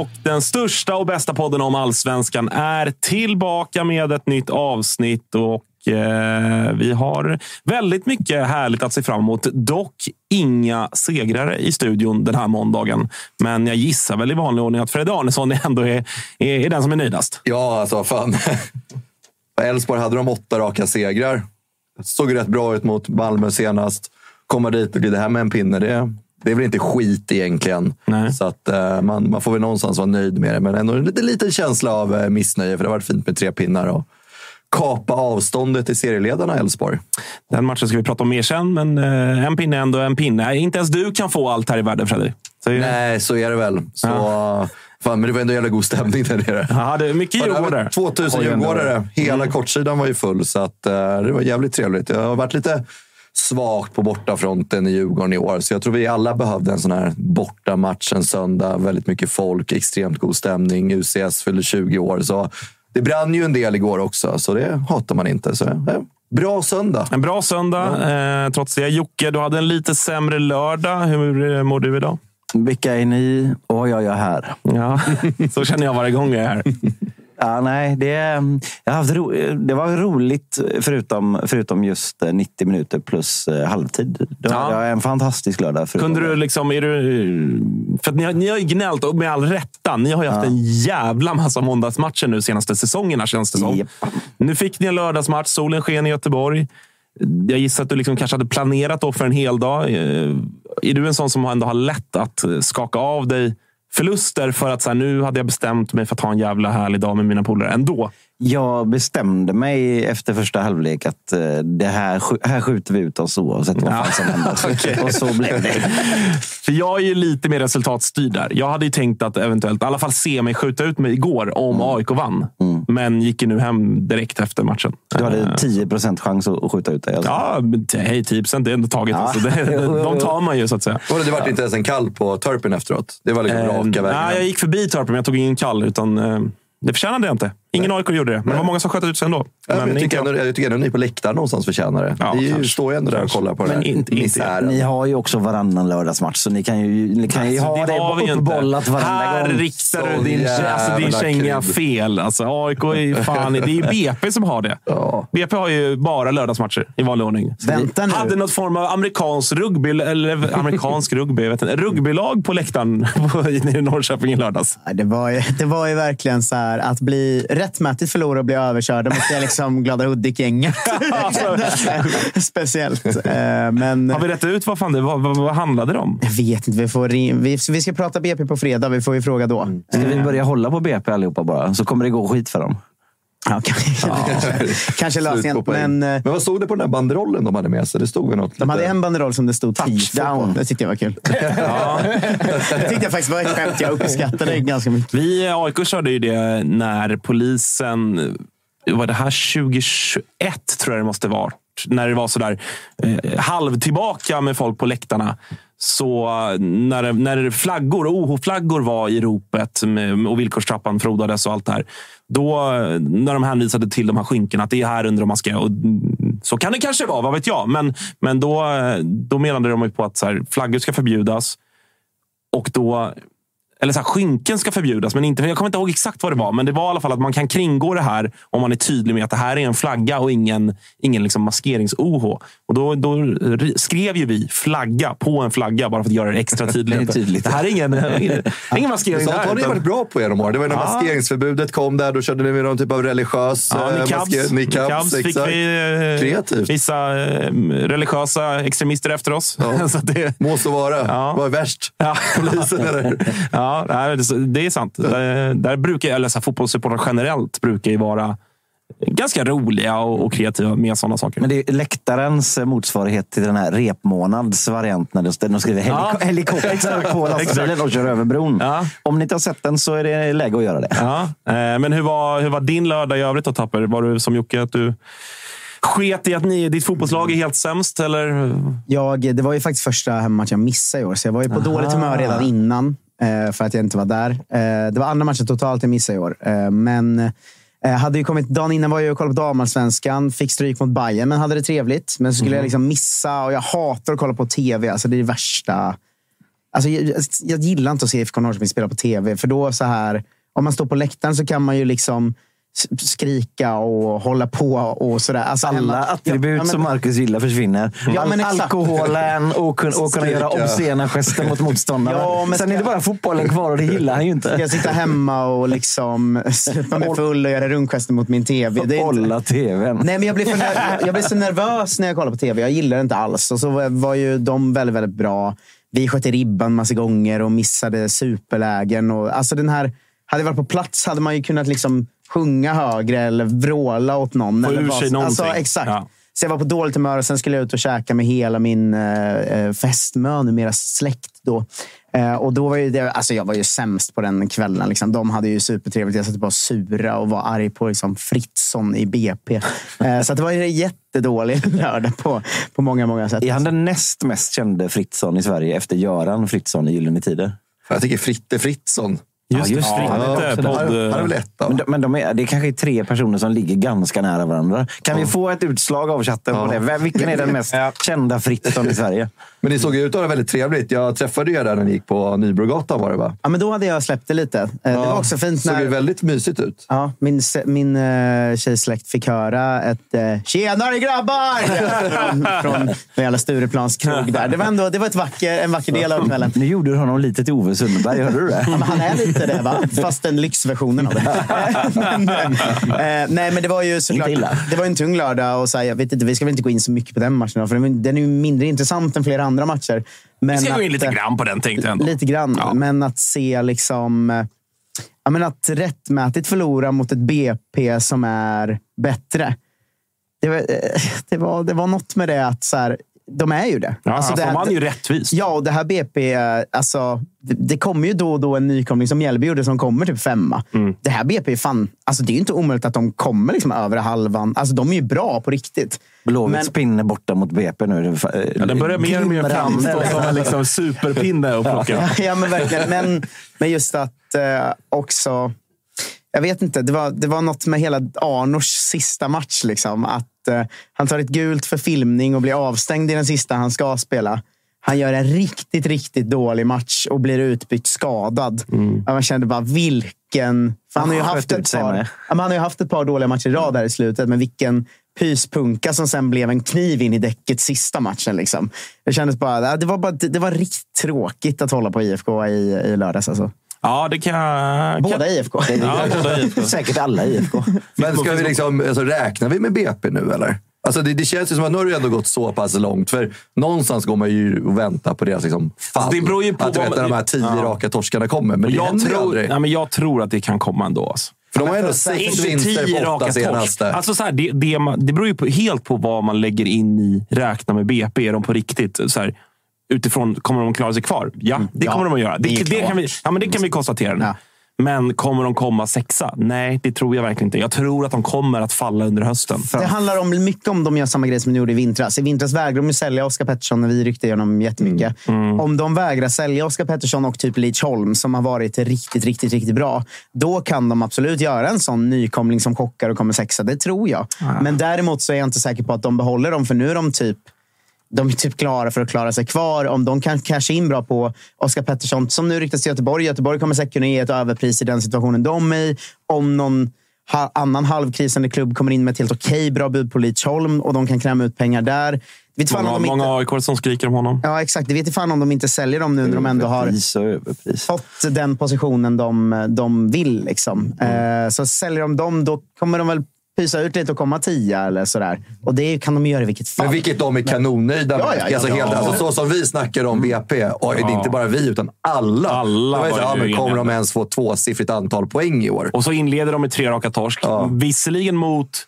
Och den största och bästa podden om allsvenskan är tillbaka med ett nytt avsnitt. Och eh, Vi har väldigt mycket härligt att se fram emot. Dock inga segrare i studion den här måndagen. Men jag gissar väl i vanlig ordning att Fred Arnesson ändå är, är, är den som är nöjdast. Ja, alltså fan. Elfsborg hade de åtta raka segrar. Såg rätt bra ut mot Malmö senast. Komma dit och glida hem med en pinne, det, det är väl inte skit egentligen. Nej. Så att, eh, man, man får väl någonstans vara nöjd med det. Men ändå en liten, liten känsla av eh, missnöje, för det har varit fint med tre pinnar. Och kapa avståndet till serieledarna Elfsborg. Den matchen ska vi prata om mer sen, men eh, en pinne är ändå en pinne. Inte ens du kan få allt här i världen, Fredrik. Så, Nej, så är det väl. Så, fan, men det var ändå jävla god stämning där nere. Ja, det är mycket Ja, djurgårdare. 2000 Oj, ändå. djurgårdare. Hela kortsidan var ju full, så att, eh, det var jävligt trevligt. Det har varit lite svagt på bortafronten i Djurgården i år, så jag tror vi alla behövde en sån här bortamatch en söndag. Väldigt mycket folk, extremt god stämning. UCS fyllde 20 år, så det brann ju en del igår också, så det hatar man inte. Så, eh, bra söndag. En bra söndag, eh, trots det. Jocke, du hade en lite sämre lördag. Hur eh, mår du idag? Vilka är ni och vad gör jag här? Ja, så känner jag varje gång jag är här. Ja, nej, det, jag har haft ro, det var roligt förutom, förutom just eh, 90 minuter plus eh, halvtid. Då Ja. hade jag en fantastisk lördag. Kunde det. du liksom... Är du, för att ni, har, ni har ju gnällt, och med all rätta. Ni har ju haft en jävla massa måndagsmatcher nu senaste säsongerna, känns det som. Japp. Nu fick ni en lördagsmatch. Solen sken i Göteborg. Jag gissar att du liksom kanske hade planerat då för en hel dag. Eh, Är du en sån som ändå har lätt att eh, skaka av dig förluster för att så här, nu hade jag bestämt mig för att ha en jävla härlig dag med mina polare ändå? Jag bestämde mig efter första halvlek att eh, det här, här skjuter vi ut oss oavsett vad fan som händer. Och så blev det. För jag är ju lite mer resultatstyrd där. Jag hade ju tänkt att eventuellt i alla fall se mig skjuta ut mig igår om AIK vann. Men gick ju nu hem direkt efter matchen. Du hade Eh, 10 procent chans att skjuta ut dig. Alltså. Ja, hej, 10 procent är ändå taget. Ja. Alltså. Det, det, de tar man ju så att säga. Var det, det var inte ens en kall på Turpin efteråt. Det var liksom Eh, raka vägen. nej, jag gick förbi Torp, men jag tog ingen kall. Utan, eh, det förtjänade jag inte. Ingen AIK gjorde det. Men det var många som sköt ut sig ändå. Ja, men jag, tycker ändå, jag tycker ändå ni på läktaren någonstans förtjänar det. Ja, ni är ju, kanske. står ju ändå där och kollar på den Men här inte- inte-. Ni har ju också varannan lördagsmatch, så ni kan ju, ni kan ju Alltså, ha det, har vi ju inte. uppbollat varenda Här gång. riktar Så du din, alltså, din känga fel. Alltså, AIK är fan... Det är ju BP som har det. Ja. BP har ju bara lördagsmatcher i vanlig ordning. Vänta nu. Hade något form av amerikansk rugby, eller amerikansk rugby, vet inte, rugbylag på läktaren i Norrköping i lördags. Det var, ju, det var ju verkligen så här att bli rättmätigt förlora och bli överkörda mot det liksom glada Hudik-gänget. Alltså. Speciellt. Eh, Men Har vi rätt ut vad, fan det, vad, vad, vad handlade det om? jag vet inte. Vi, får vi, vi ska prata BP på fredag. Vi får ju fråga då. Ska vi börja hålla på BP allihopa bara? Så kommer det gå skit för dem. Ja, kanske, kanske lösningen. Men eh, Men vad stod det på den där banderollen de hade med sig? Det stod väl något de hade lite- en banderoll som det stod touchdown. Det tyckte jag var kul. det tyckte jag faktiskt var ett skämt. Jag uppskattade det ganska mycket. Vi i AIK körde ju det när polisen... Var det här 2021 tror jag det måste vara. När det var sådär eh, halv tillbaka med folk på läktarna. Så när, när flaggor, OH-flaggor var i ropet med, och villkorstrappan frodades och allt det här. Då, när de hänvisade till de här skynkena, att det är här under man ska... Och, så kan det kanske vara, vad vet jag. Men, men då, då menade de ju på att så här, flaggor ska förbjudas. Och då eller så här, skynken ska förbjudas, men inte, jag kommer inte ihåg exakt vad det var. Men det var i alla fall att man kan kringgå det här om man är tydlig med att det här är en flagga och ingen, ingen liksom maskerings-OH. Och då, då skrev ju vi flagga på en flagga bara för att göra det extra tydligt. Det tydligt. Det här är ingen, ingen, ingen maskering. Sånt har ni varit bra på genom åren. Det var när Ja. maskeringsförbudet kom där. Då körde ni med någon typ av religiös Ja, eh, niqabs. Niqabs fick vi eh, Kreativt. vissa eh, religiösa extremister efter oss. Ja. så det, Må så vara. Ja. Vad är värst? Ja. Polisen eller? ja, nej, det- är sant. Där, där brukar, eller så här, fotbollssupportrar generellt brukar ju vara ganska roliga och, och kreativa med sådana saker. Men det är läktarens motsvarighet till den här repmånads variant när de- skriver Ja. heliko- helikopter på lastbilen och kör över bron. Ja. Om ni inte har sett den så är det läge att göra det. Ja, eh, men hur var, hur var din lördag i övrigt då, Tapper? Var du som Jocke, att du sket i att ni, ditt fotbollslag är helt sämst? Eller? Jag, det var ju faktiskt första hemmamatchen jag missade i år, så jag var ju på dåligt humör redan innan för att jag inte var där. Eh, det var andra matchen totalt jag missade i år. Eh, men eh, hade ju kommit, dagen innan var jag och kollade på damallsvenskan, fick stryk mot Bayern men hade det trevligt. Men så skulle jag liksom missa, och jag hatar att kolla på tv. Alltså det är det värsta. Alltså, jag, jag gillar inte att se IFK Norrköping spela på tv. För då så här, om man står på läktaren så kan man ju liksom skrika och hålla på och sådär. Alltså, Alla attribut Ja, men- som Marcus gillar försvinner. Ja, men exakt. Alkoholen och, kun, och kunna göra obscena gester mot motståndare. Ja, men Sen ska- är det bara fotbollen kvar och det gillar han ju Ska inte. jag sitta hemma och liksom supa mig full och göra rundgester mot min tv? Det är inte... Hålla tvn. Nej, men jag blir, för ner- jag blir så nervös när jag kollar på tv. Jag gillar det inte alls. Och så var- var ju de väldigt, väldigt bra. Vi sköt i ribban massa gånger och missade superlägen. Och, alltså den här, hade jag varit på plats hade man ju kunnat liksom sjunga högre eller vråla åt någon. Få eller ur vad sig som- någonting. Alltså, exakt. Ja. Så jag var på dåligt humör och sen skulle jag ut och käka med hela min eh, eh, fästmö, numera släkt. Då. Eh, och då var ju det, alltså jag var ju sämst på den kvällen. Liksom. De hade ju supertrevligt. Jag satt bara sura och var arg på liksom, Fritzson i BP. Eh, så att det var ju en jättedålig lördag på, på många, många sätt. Är han den näst mest kände Fritzson i Sverige efter Göran Fritzson i Gyllene Tider? Jag tycker Fritte Fritzson. Just, just det. Han Ja, han podd... är- han är väl etta, Men, de, men de är, det är kanske är tre personer som ligger ganska nära varandra. Kan vi få ett utslag av chatten på Ja. det? Vilken är den mest kända Fritzson i Sverige? Men ni såg ju ut att ha det väldigt trevligt. Jag träffade er där när ni gick på Nybrogatan var det va? Ja, men då hade jag släppt det lite. Eh, det var också fint såg när... ju väldigt mysigt ut. Ja, min, min uh, tjejsläkt fick höra ett uh, “Tjenare grabbar!” från, från den jävla Stureplans krog där. Det var, ändå, det var ett vacker, en vacker del av kvällen. Nu gjorde du honom lite till Ove Sundberg, hörde du det? Ja, men han är lite det, va? fast den lyxversionen av det. men, eh, nej, men det var ju såklart, det var en tung lördag. Och så här, jag vet inte, vi ska väl inte gå in så mycket på den matchen, för den, den är ju mindre intressant än flera andra matcher. Men Vi ska gå in att, lite eh, grann på den tänkte jag ändå. Lite grann. Ja. Men att se liksom... eh, Ja, men att rättmätigt förlora mot ett BP som är bättre. Det var, eh, det var, det var något med det att så här, de är ju det. Ja, Alltså, alltså, det de här- vann ju rättvist. Ja, och det här BP, alltså, det, det kommer ju då och då en nykomling som Mjällby gjorde som kommer typ femma. Mm. Det här BP, är fan, alltså, det är ju inte omöjligt att de kommer liksom över halvan. Alltså, de är ju bra på riktigt. Blåvitts pinne borta mot BP nu. Ja, den börjar mer och mer framstå som en liksom superpinne att plocka. Ja, ja men verkligen. Men, men just att eh, också... Jag vet inte, det var, det var något med hela Arnors sista match. Liksom, att eh, Han tar ett gult för filmning och blir avstängd i den sista han ska spela. Han gör en riktigt, riktigt dålig match och blir utbytt skadad. Ja, man kände bara, vilken... Han, har ju haft ett par, han har ju haft ett par dåliga matcher i rad där i slutet, men vilken pyspunka som sen blev en kniv in i däcket sista matchen. Liksom. Det kändes bara, det var, bara, det var riktigt tråkigt att hålla på IFK i, i lördags. Alltså. Ja, det kan jag... Båda IFK. Ja, båda IFK. Säkert alla IFK. Men ska vi liksom, alltså, räknar vi med BP nu eller? Alltså det, det känns ju som att nu har det ändå gått så pass långt. För någonstans går man ju och väntar på deras liksom, fall. Alltså, det beror ju på att du vet, när de här tio Ja. raka torskarna kommer. Men det Jag ju tror, aldrig. nej, men jag tror att det kan komma ändå. Alltså. För de har ändå sex Inte vinster tio på åtta senaste. Alltså så här, det, det, man, det beror ju på, helt på vad man lägger in i räkna med BP. Är de på riktigt? Så här, utifrån, kommer de klara sig kvar? Ja, det Ja, kommer de att göra. Det, det det, kan, vi, ja, men det kan vi konstatera nu. Men kommer de komma sexa? Nej, det tror jag verkligen inte. Jag tror att de kommer att falla under hösten. Det handlar om mycket om de gör samma grej som de gjorde i vintras. I vintras vägrade de sälja Oskar Pettersson när vi ryckte igenom jättemycket. Om de vägrar sälja Oskar Pettersson och typ Leach Holm som har varit riktigt, riktigt, riktigt bra. Då kan de absolut göra en sån nykomling som chockar och kommer sexa. Det tror jag. Men däremot så är jag inte säker på att de behåller dem. För nu är de typ de är typ klara för att klara sig kvar. Om de kan casha in bra på Oskar Pettersson, som nu ryktas till Göteborg. Göteborg kommer säkert kunna ge ett överpris i den situationen de är i. Om någon annan halvkrisande klubb kommer in med ett helt okej bra bud på Lidsholm och de kan kräma ut pengar där. Vet fan Många, om de inte, många AIK som skriker om honom. ja, exakt. Det vet fan om de inte säljer dem nu när de ändå har fått den positionen de, de vill. Liksom. Mm. Eh, så säljer de dem, då kommer de väl pysa ut lite och komma tia eller sådär. Och det kan de göra i vilket fall. Men vilket de är kanonnöjda med. Ja, ja, ja. alltså, helt, alltså, så som vi snackar om BP, och det är inte bara vi utan alla. Alla så, ja, men kommer de ens få tvåsiffrigt antal poäng i år? Och så inleder de med tre raka torsk. Visserligen mot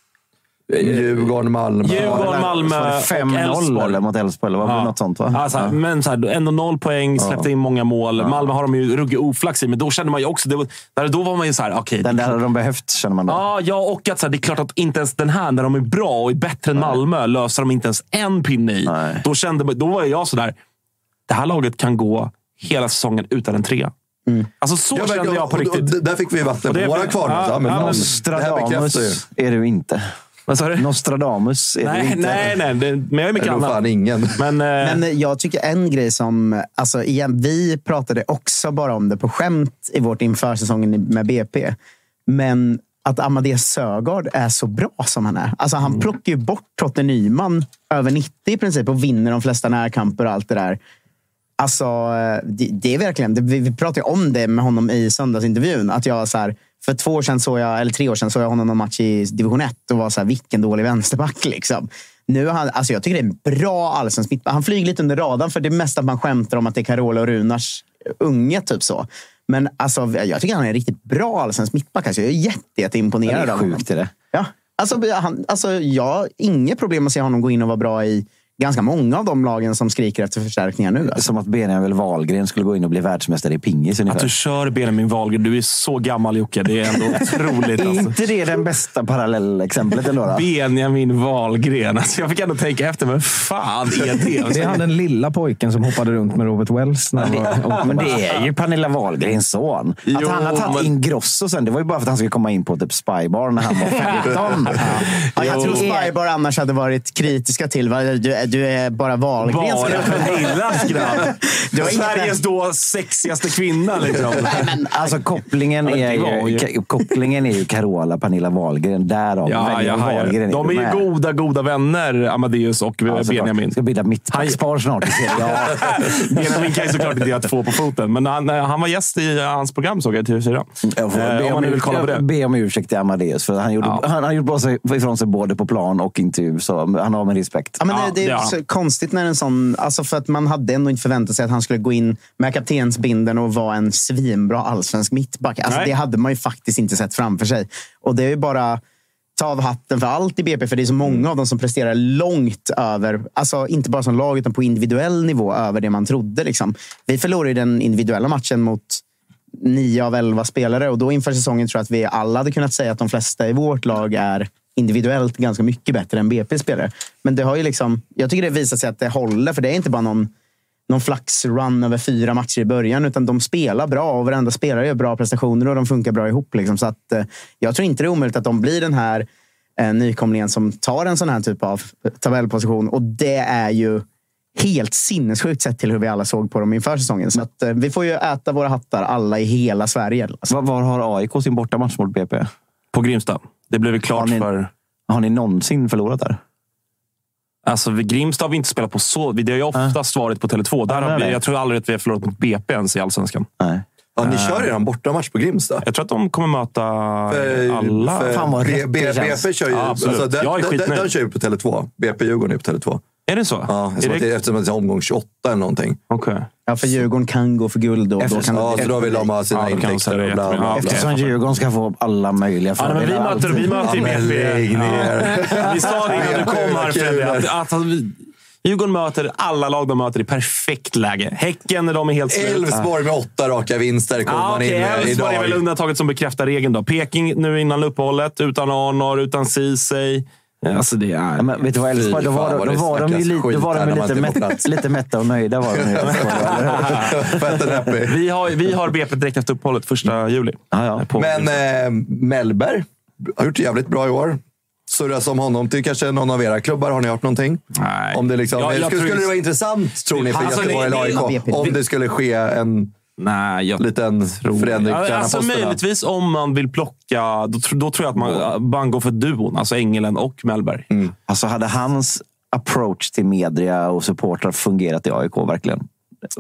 Djurgården, Malmö. Djurgården, Malmö Var det och 5-0 Elfsborg. eller mot Elfsborg? Eller var det något sånt? Va? Alltså, Men så här, ändå noll poäng, släppte in många mål. Malmö har de ju ruggig oflax i, men då kände man ju också... Det var, där, då var man ju så här, okej. Den där hade de behövt, känner man då. Ja, ja, och att så här, det är klart att inte ens den här, när de är bra och är bättre än Malmö, löser de inte ens en pinne i. Nej. Då, kände, då var jag så där. Det här laget kan gå hela säsongen utan en trea. Alltså så Ja, men- kände jag på och- och- riktigt. och Där fick vi vatten på våra kvarnar. ja, Ja, men ja, men det här bekräftar ju. Är du inte. Vad sa du? Nostradamus är Nej, inte. nej, nej. Det, men jag är Det mycket annat. fan ingen. Men, eh, Men jag tycker en grej som, alltså igen, vi pratade också bara om det på skämt i vårt inför säsongen med BP. Men att Amadeus Sögaard är så bra som han är. Alltså han plockar ju bort Totte Nyman över 90 i princip och vinner de flesta närkamper och allt det där. Alltså, eh, det, det är verkligen, det, vi, vi pratade om det med honom i söndagsintervjun. Att jag så här, för två år sedan såg jag, eller tre år sedan såg jag honom någon match i division 1 och var så här, vilken dålig vänsterback. Liksom. Nu är han, alltså jag tycker det är en bra allsvensk mittback. Han flyger lite under radarn för det är mest att man skämtar om att det är Carola och Runars unge. Typ så. Men alltså, jag tycker han är en riktigt bra allsvensk mittback. Alltså, jag är jätte, jätteimponerad Det är av honom. sjukt är det. Ja. Alltså, han, alltså, jag har inget problem att se honom gå in och vara bra i ganska många av de lagen som skriker efter förstärkningar nu. Alltså. Som att Benjamin Wahlgren skulle gå in och bli världsmästare i pingis att ungefär. du kör Benjamin Wahlgren. Du är så gammal Jocke. Det är ändå otroligt. Är Alltså. inte det den bästa parallellexemplet ändå? Då? Benjamin Wahlgren. Alltså, jag fick ändå tänka efter, men fan är det? Det är han den lilla pojken som hoppade runt med Robert Wells. När han var, Men det är ju Pernilla Wahlgrens son. Att Jo, han har tagit men- in Grosso sen, det var ju bara för att han skulle komma in på typ Spybar när han var 15. Ja, jag tror Spybar annars hade varit kritiska till? Du, du är bara Wahlgrens Bara. Pernillas grabb. Du har Sveriges då sexigaste kvinna. Liksom. men, Alltså kopplingen Ja, är ju, ju- kopplingen är ju Carola Pernilla Wahlgren. Därav Ja, väljer ja, ja. Wahlgren De är ju med. goda, goda vänner, Amadeus och Ja, såklart. Benjamin. Ska bilda mittbackspar snart. Ja. Benjamin kan ju såklart inte göra två på foten, men han, han var gäst i hans program såg jag i TV4. Jag får Eh, be, om om man vill kolla på det. be om ursäkt till Amadeus. För han, gjorde, Ja. han har gjort bra sig, ifrån sig både på plan och intervju. Så han har min respekt. Ja, men Ja, det, det så konstigt när en sån... Alltså för att man hade ändå inte förväntat sig att han skulle gå in med kaptensbinden och vara en svinbra allsvensk mittback. Alltså Nej. det hade man ju faktiskt inte sett framför sig. Och det är ju bara ta av hatten för allt i BP, för det är så många av dem som presterar långt över, alltså inte bara som lag utan på individuell nivå över det man trodde. Liksom. Vi förlorade den individuella matchen mot nio av elva spelare och då inför säsongen tror jag att vi alla hade kunnat säga att de flesta i vårt lag är individuellt ganska mycket bättre än BP-spelare. Men det har ju liksom, jag tycker det visar sig att det håller, för det är inte bara någon, någon flax-run över fyra matcher i början, utan de spelar bra och varenda spelare gör bra prestationer och de funkar bra ihop. Liksom. Så att, eh, jag tror inte det är omöjligt att de blir den här eh, nykomlingen som tar en sån här typ av tabellposition. Och det är ju helt sinnessjukt sett till hur vi alla såg på dem inför säsongen. Så att, eh, vi får ju äta våra hattar alla i hela Sverige. Alltså. Var, var har AIK sin bortamatch mot BP? På Grimsta. Det blev väl klart Har ni- för... Har ni någonsin förlorat där? Alltså, Grimsta har vi inte spelat på så... Det har ju oftast varit på Tele2. Där har vi, jag tror aldrig att vi har förlorat mot BP ens i Allsvenskan. Nej. Ja, ni kör redan bortamatch på Grimsta. Jag tror att de kommer möta För- alla. för Fan, vad B- B-. BP kör ju... Ja, absolut. alltså, den, Jag är den, den, kör ju på Tele2. BP-Djurgården är på Tele2. Är det så? Ja, är eftersom, det... att det, eftersom att det är omgång 28 eller någonting. Okej. Ja, för Djurgården kan gå för guld. Då Efter- kan Ja, så då vill de ha sina Ja, då intäkter och bla, bla. Ja, Eftersom Djurgården ska få alla möjliga Ja, nej, men vi fördelar. möter, vi möter ju Ja, BP. lägg ner. Ja. Vi sa det innan du kom här. Att, att vi, Djurgården möter alla lag de möter i perfekt läge. Häcken när de är helt slut. Elfsborg med åtta raka vinster kommer Ja, man in med Elfsborg är väl undantaget som bekräftar regeln. då. Peking nu innan uppehållet, utan Arnor, utan Ceesay. Alltså det är... Ja, men vet du vad Elfsborg, då var, vad då var de ju då var de lite, mätt, lite mätta och nöjda. Var de ju. Vi har, vi har BP direkt efter uppehållet, första juli. Ja, ja. På- Men eh, Mellberg har gjort det jävligt bra i år. Surras om honom till kanske någon av era klubbar. Har ni hört någonting? Nej. Om det liksom, Ja, jag skulle, tror- skulle det vara intressant, tror ni, för Alltså, Göteborg eller AIK? Om det skulle ske en Nej, jag liten förändring på Ja, alltså möjligtvis om man vill plocka... Då, då tror jag att man, går för duon. Alltså Engelen och Mellberg. Alltså hade hans approach till media och supportrar fungerat i AIK verkligen?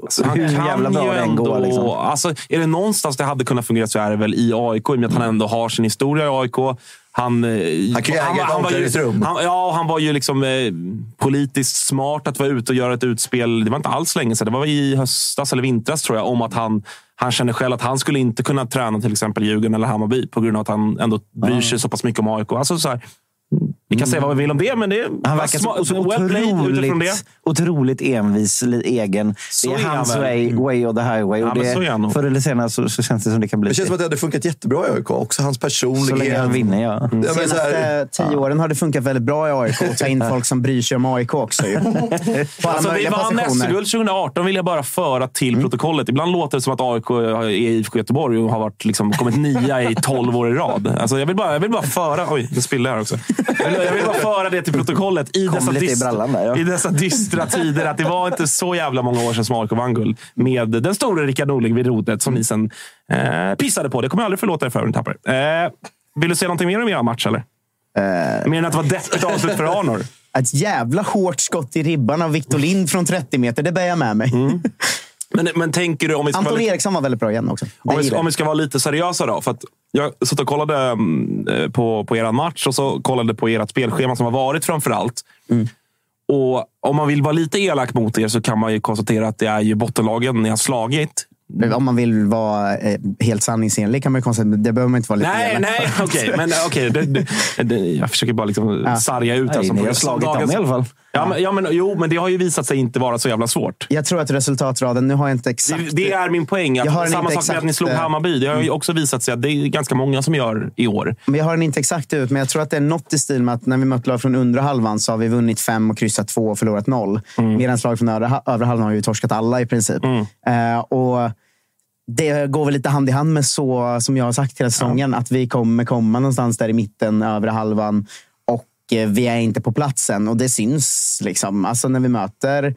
Så han Hur kan jävla bra ju den går. Liksom. alltså, är det någonstans det hade kunnat fungera så är det väl i AIK. I och med att han ändå har sin historia i AIK. Han, eh, Han kan ju äga ett var ju, omklädningsrum. han, Ja, han var ju liksom eh, politiskt smart att vara ute och göra ett utspel. Det var inte alls länge sedan. Det var i höstas eller vintras tror jag. Om att han, han kände själv att han skulle inte kunna träna till exempel Djurgården eller Hammarby på grund av att han ändå bryr sig så pass mycket om AIK. Alltså, så här, vi kan säga vad vi vill om det, men det är Han verkar så, otroligt, otroligt envis, egen. Så det är är han hans väl. way, way or the highway. Ja, och det, så han förr eller senare så, så känns det som det kan bli Det känns som att det hade funkat jättebra i AIK. Också hans personlighet. så länge han vinner. Ja. Men så senaste här, tio åren har det funkat väldigt bra i AIK att ta in folk som bryr sig om AIK också. Alltså, vi vann. SM-guld 2018 vill jag bara föra till protokollet. Ibland låter det som att AIK är IFK Göteborg och har varit, liksom, kommit nia i 12 år i rad. Alltså, jag, vill bara, jag vill bara föra... Oj, nu spillde jag här också. Jag vill, bara föra det till protokollet i Kom dessa, i dystra, brallan där, ja. i dessa dystra tider. Att det var inte så jävla många år sedan som AIK vann guld med den store Rickard Norling vid rodet som ni sen eh, pissade på. Det kommer jag aldrig förlåta er för ni tappar eh, Vill du säga någonting mer om er match? Eller? Mer än att det var deppigt avslut för Arnor. Ett jävla hårt skott i ribban av Victor Lind från 30 meter. Det bär jag med mig. Men, men tänker du, om vi ska vara Anton lite- Eriksson var väldigt bra igen också. Om vi, om jag. vi ska vara lite seriösa då. För att jag satt och kollade mm, eh, på, på er match och så kollade på ert spelschema som har varit framför allt. Och om man vill vara lite elak mot er så kan man ju konstatera att det är ju bottenlagen ni har slagit. Om man vill vara eh, helt sanningsenlig kan man ju konstatera det behöver man inte vara lite Nej, elak. nej, okej. Men okej, det, det, det, jag försöker bara liksom Ja. sarga ut. Nej, alltså, ni på- har slagit dem i alla fall. Ja, men, ja, men, jo, men det har ju visat sig inte vara så jävla svårt. Jag tror att resultatraden, nu har jag inte exakt... Det, det är min poäng. Att Jag har samma sak med att ni exakt, slog eh, Hammarby. Det har ju också visat sig att det är ganska många som gör i år. Men jag har den inte exakt ut, men jag tror att det är något i stil med att när vi mött lag från undre halvan så har vi vunnit fem och kryssat två och förlorat noll. Mm. Medan lag från övre, övre halvan har ju torskat alla i princip. Eh, och det går väl lite hand i hand med så som jag har sagt hela säsongen, att vi kommer komma någonstans där i mitten, övre halvan. Eh, vi är inte på platsen och det syns liksom. Alltså när vi möter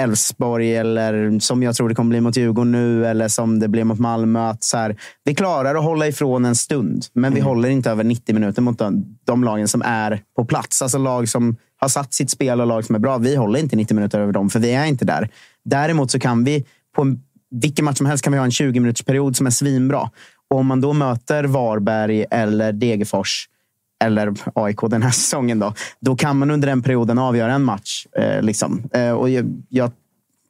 Elfsborg eller som jag tror det kommer bli mot Djurgården nu eller som det blir mot Malmö. Att så här, vi klarar att hålla ifrån en stund, men vi håller inte över 90 minuter mot de, de lagen som är på plats. Alltså lag som har satt sitt spel och lag som är bra. Vi håller inte 90 minuter över dem, för vi är inte där. Däremot så kan vi, på en, vilken match som helst, kan vi ha en 20 minuters period som är svinbra. Och om man då möter Varberg eller Degerfors eller AIK den här säsongen, då, då kan man under den perioden avgöra en match. Eh, liksom. eh, och jag, jag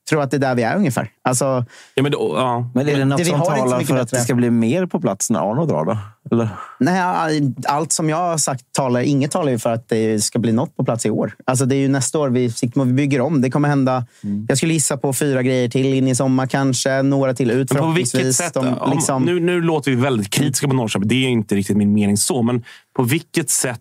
tror att det är där vi är ungefär. Alltså, Ja, men då, ja. Men är det något Det vi som har inte så talar för att det ska bli mer på plats när Arno drar? Då? Eller? nej, allt som jag har sagt talar, inget talar ju för att det ska bli något på plats i år. Alltså, det är ju nästa år vi, vi bygger om. Det kommer hända, jag skulle gissa på fyra grejer till in i sommar kanske. Några till ut Men på vilket sätt? De, om, liksom, nu, nu låter vi väldigt kritiska på Norrköping. Det är inte riktigt min mening så. Men på vilket sätt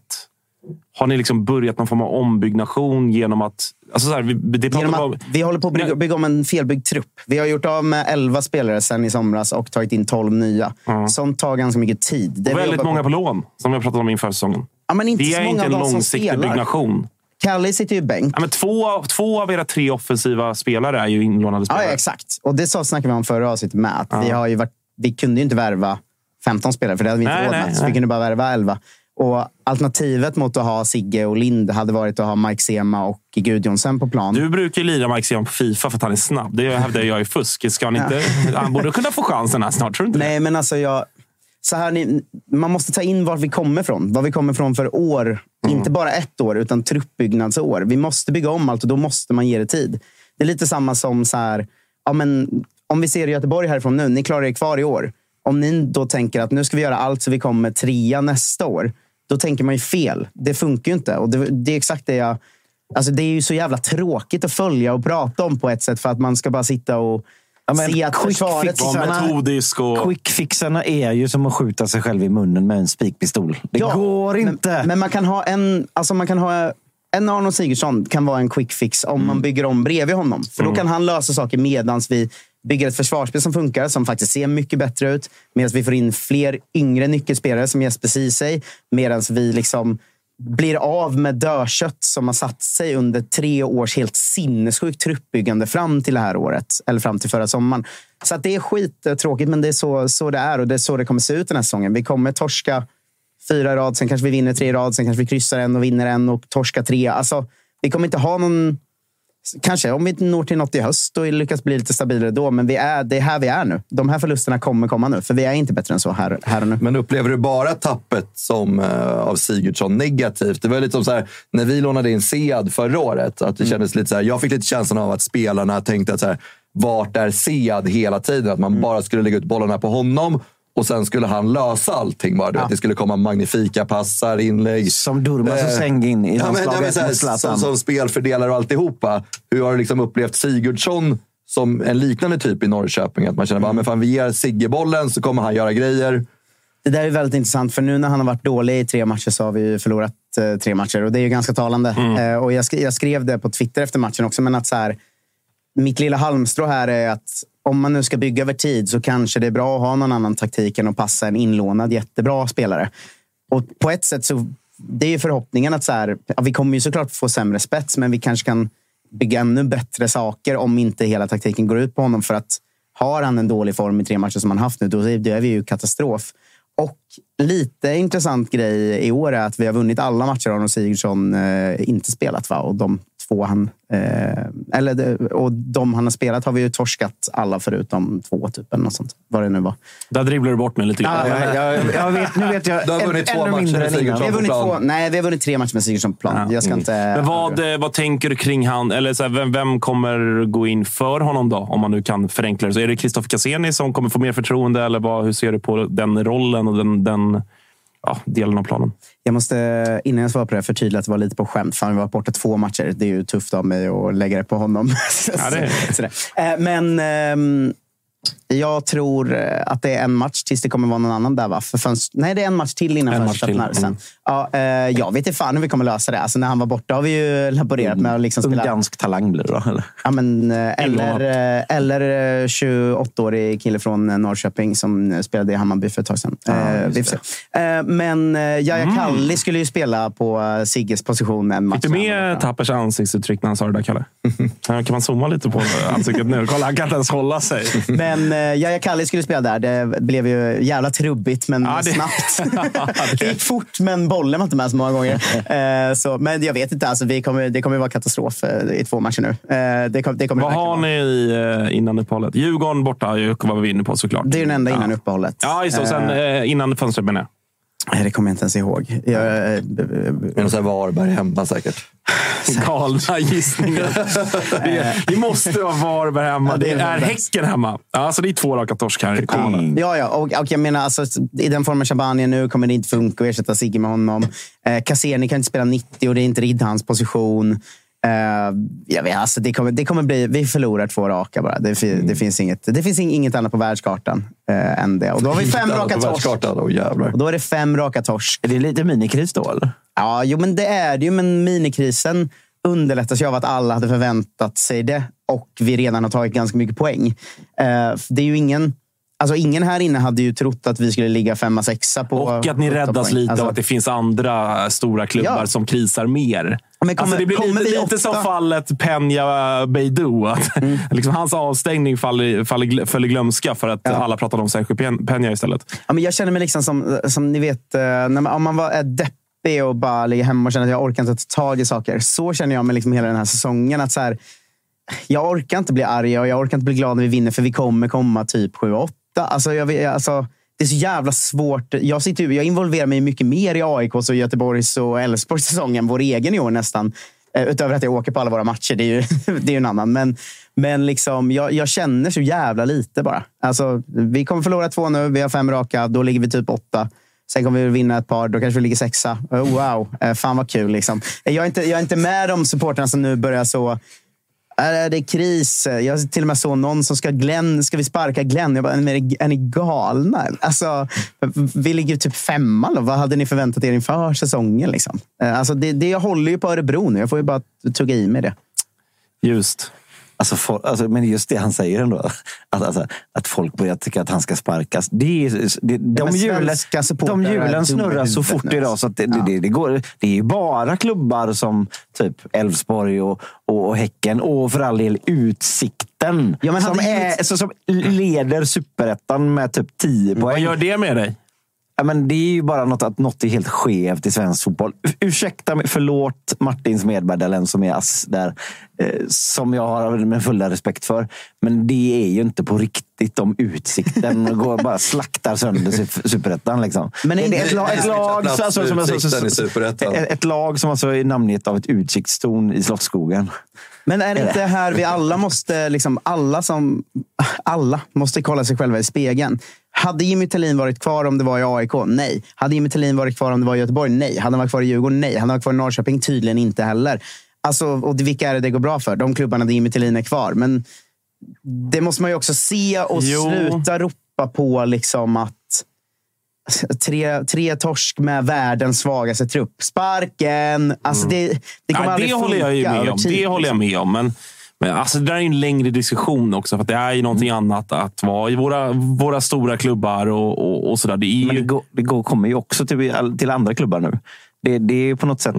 har ni liksom börjat någon form av ombyggnation genom att... Alltså så här, vi, det Genom om, att vi håller på att bygga, bygga om en felbyggd trupp. Vi har gjort av med 11 spelare sen i somras och tagit in 12 nya. Sånt tar ganska mycket tid. Det vi väldigt många på lån, som vi har pratat om inför säsongen. Ja, men inte det så är många inte en långsiktig byggnation. Kalle sitter ju i bänk. Ja, men två, två av era tre offensiva spelare är ju inlånade Ja, spelare. ja, exakt. Och det så snackade vi om förra avsnittet med. Att vi, har ju varit, vi kunde ju inte värva 15 spelare, för det hade vi inte råd med. Så vi kunde bara värva 11. Och alternativet mot att ha Sigge och Lind hade varit att ha Mike Sema och Gudjonsen på plan. Du brukar ju lira Mike Sema på Fifa för att han är snabb. Det hävdar jag är fusk. Ska han, inte, han borde kunna få chansen här snart, tror du inte det? Nej, men alltså jag... Så här, ni, man måste ta in var vi kommer ifrån. Var vi kommer ifrån för år. Inte bara ett år, utan truppbyggnadsår. Vi måste bygga om allt och då måste man ge det tid. Det är lite samma som så här, ja, men, om vi ser Göteborg härifrån nu. Ni klarar er kvar i år. Om ni då tänker att nu ska vi göra allt så vi kommer trea nästa år. Då tänker man ju fel. Det funkar ju inte. Och det, det är exakt det jag... Alltså det är ju så jävla tråkigt att följa och prata om på ett sätt för att man ska bara sitta och men se att quick försvaret... och... Quickfixarna är ju som att skjuta sig själv i munnen med en spikpistol. Det Ja, går inte. Men, men man kan ha en... Alltså man kan ha en Arnold Sigurdsson kan vara en quick fix om Mm. man bygger om bredvid honom. För då kan han lösa saker medan vi bygger ett försvarsspel som funkar, som faktiskt ser mycket bättre ut. Medan vi får in fler yngre nyckelspelare som Jesper Ceesay. Medan vi liksom blir av med dödkött som har satt sig under tre års helt sinnessjukt truppbyggande fram till det här året. Eller fram till förra sommaren. Så att det är skittråkigt, men det är så, så det är och det är så det kommer se ut den här säsongen. Vi kommer torska fyra i rad, sen kanske vi vinner tre i rad, sen kanske vi kryssar en och vinner en och torskar tre. Alltså, vi kommer inte ha någon... Kanske om vi når till något i höst och lyckas bli lite stabilare då, men vi är, det är här vi är nu. De här förlusterna kommer komma nu, för vi är inte bättre än så här, här och nu. Men upplever du bara tappet som, eh, av Sigurdsson negativt? Det var lite som så här, när vi lånade in Sead förra året. Att det kändes lite så här, jag fick lite känslan av att spelarna tänkte att så här, vart är Sead hela tiden? Att man bara skulle lägga ut bollarna på honom och sen skulle han lösa allting. Bara. Du vet, Det skulle komma magnifika passar, inlägg. Som Durmaz och Eh, Sengin i ja, men, ja, men, här, som, som spelfördelare och alltihopa. Hur har du liksom upplevt Sigurdsson som en liknande typ i Norrköping? Att man känner bara, men fan, vi ger Sigge bollen så kommer han göra grejer. Det där är väldigt intressant, för nu när han har varit dålig i tre matcher så har vi förlorat eh, tre matcher. Och det är ju ganska talande. Eh, och jag, sk- jag skrev det på Twitter efter matchen också, men att så här, mitt lilla halmstrå här är att om man nu ska bygga över tid så kanske det är bra att ha någon annan taktik än att passa en inlånad jättebra spelare. Och på ett sätt så det är ju förhoppningen att så här, ja, vi kommer ju såklart få sämre spets, men vi kanske kan bygga ännu bättre saker om inte hela taktiken går ut på honom. För att har han en dålig form i tre matcher som han haft nu, då är vi ju katastrof. Och lite intressant grej i år är att vi har vunnit alla matcher Arnold Sigurdsson eh, inte spelat. Va? Och de två han, eh, eller, det- och de han har spelat har vi ju torskat alla förutom två, typ, eller något sånt. Vad det nu var. Där dribblar du bort mig lite grann. Ja, jag, jag vet, nu vet jag Du har än- vunnit två matcher mindre med. Sigurdsson. Vi har vunnit på plan. två, nej, vi har vunnit tre matcher med Sigurdsson på plan. Ja. Jag ska inte... Men vad, eh, vad tänker du kring han? Eller så här, vem, vem kommer gå in för honom då? Om man nu kan förenkla det. Så är det Kristoffer Cassini som kommer få mer förtroende? Eller vad, hur ser du på den rollen och den, den ja, delen av planen? Jag måste, innan jag svarar på det, förtydliga att det var lite på skämt. För han varit borta två matcher. Det är ju tufft av mig att lägga det på honom. Ja, det är-. Eh, Men ehm, jag tror eh, att det är en match tills det kommer vara någon annan där. Va? För fönst- Nej, det är en match till innan fönstret öppnar. mm. Ja, eh, jag vet inte fan hur vi kommer lösa det. Alltså, när han var borta har vi ju laborerat med att liksom Ung spela... dansk talang blir det då? Eller? Ja, men, eh, eller, eh, eller eh, 28-årig kille från eh, Norrköping som eh, spelade i Hammarby för ett tag sedan. Eh, vi får se. Eh, Men eh, Yahya Kalli skulle ju spela på eh, Sigges position en match. Fick du med Tappers ansiktsuttryck när han sa det där, Kalle? Kan man zooma lite på ansiktet nu? Kolla, han kan inte ens hålla sig. Men eh, Yahya Kalli skulle spela där. Det blev ju jävla trubbigt, men Ja, det- snabbt. det gick fort, men bollen var inte med så många gånger. Eh, så, men jag vet inte. Alltså, vi kommer, det kommer vara katastrof eh, i två matcher nu. Det, kom, det kommer Vad har ni i, innan uppehållet? Djurgården borta ju, var vi inne på såklart. Det är den enda innan ja. uppehållet. Ja, just det. Sen innan fönstret menar jag. Det kommer jag inte ens ihåg. Jag, eh, Med någon sån här Varberg hemma säkert. Galna gissningar. det, det måste vara Varberg hemma. Ja, det det är är Häcken hemma. Ja, så det är två raka torsk här i kommande. Ja, ja. Och, och jag menar, alltså, i den formen Shabani är nu kommer det inte funka att ersätta Sigge med honom. Eh, Cassini kan inte spela 90 och det är inte Ridhans position. Eh, jag vet, alltså, det, kommer, det kommer bli... Vi förlorar två raka bara. Det, fi- det finns, inget, det finns ing- inget annat på världskartan eh, än det. Och då har vi fem raka torsk. jävlar. Och då är det fem raka torsk. Är det lite minikris då? Eller? Ja, jo, men det är det ju. Men minikrisen underlättas ju av att alla hade förväntat sig det och vi redan har tagit ganska mycket poäng. Eh, det är ju ingen... Alltså ingen här inne hade ju trott att vi skulle ligga femma, sexa på Och att ni 17 räddas lite Alltså, av att det finns andra stora klubbar Ja. som krisar mer. Men kommer, alltså det blir lite, vi lite som fallet Peña Beidou. Att liksom hans avstängning faller, faller, faller glömska för att Ja. alla pratade om Sergio Pen- Peña istället. Ja, men jag känner mig liksom som, som ni vet, eh, när man, om man var deppig och bara ligger hemma och känner att jag orkar inte ta tag i saker. Så känner jag mig liksom hela den här säsongen. Att så här, jag orkar inte bli arg och jag orkar inte bli glad när vi vinner för vi kommer komma typ 7-8. Alltså, jag, vet- alltså, det är så jävla svårt. Jag, sitter, jag involverar mig mycket mer i AIKs och Göteborgs och Elfsborgs säsong än vår egen i år nästan. Eh, utöver att jag åker på alla våra matcher. Det är ju, det är ju en annan. Men, men liksom, jag, jag känner så jävla lite bara. Alltså, vi kommer förlora två nu. Vi har fem raka. Då ligger vi typ åtta. Sen kommer vi vinna ett par. Då kanske vi ligger sexa. Oh, wow, eh, fan vad kul. Liksom. Eh, jag, är inte, jag är inte med de supportrarna som nu börjar så... Är det är kris? Jag till och med såg någon som ska Glenn, ska vi sparka Glenn? Jag bara, är ni- är ni galna? Alltså, vi ligger ju typ femma. Då. Vad hade ni förväntat er inför säsongen? Liksom? Eh, alltså, det, det, jag håller ju på Örebro nu. Jag får ju bara tugga i mig det. Just. Alltså, for, alltså, men just det han säger ändå. Att, alltså, att folk börjar tycka att han ska sparkas. Det är, det, de, hjulen, de är hjulen snurrar så fort idag. Så att det, det, det, går, det är ju bara klubbar som typ Elfsborg och, och, och Häcken och för all del Utsikten. Ja, men som, är, så, som leder superettan med typ 10 Vad poäng. gör det med dig? Ja, men det är ju bara något att något är helt skevt i svensk fotboll. Ursäkta mig, förlåt Martin Smedberg, den som är ass där. Eh, som jag har med fulla respekt för. Men det är ju inte på riktigt om utsikten går bara slaktar sönder su- superettan. Liksom. Men är det ett, lag, ett, lag, alltså, som, alltså, Utsikten i så- Superettan. ett, ett lag som alltså är namngett av ett utsiktstorn i Slottsskogen. Men är det inte här vi alla måste, liksom, alla som, alla måste kolla sig själva i spegeln. Hade Jimmy Tillin varit kvar om det var i AIK? Nej. Hade Jimmy Tillin varit kvar om det var i Göteborg? Nej. Hade han varit kvar i Djurgården? Nej. Hade han varit kvar i Norrköping? Tydligen inte heller. Alltså, och vilka är det det går bra för? De klubbarna där Jimmy Tillin är kvar. Men det måste man ju också se och Jo. sluta ropa på liksom att Tre, tre torsk med världens svagaste trupp. Sparken! Alltså det, det kommer Nej, aldrig det håller jag ju med om. Det håller jag liksom. med om. Men, men alltså, det där är ju en längre diskussion också. För att det är ju någonting annat att vara i våra, våra stora klubbar och, och, och sådär. Det är Men ju... det, går, det går, kommer ju också till, till andra klubbar nu. Det, det är ju på något sätt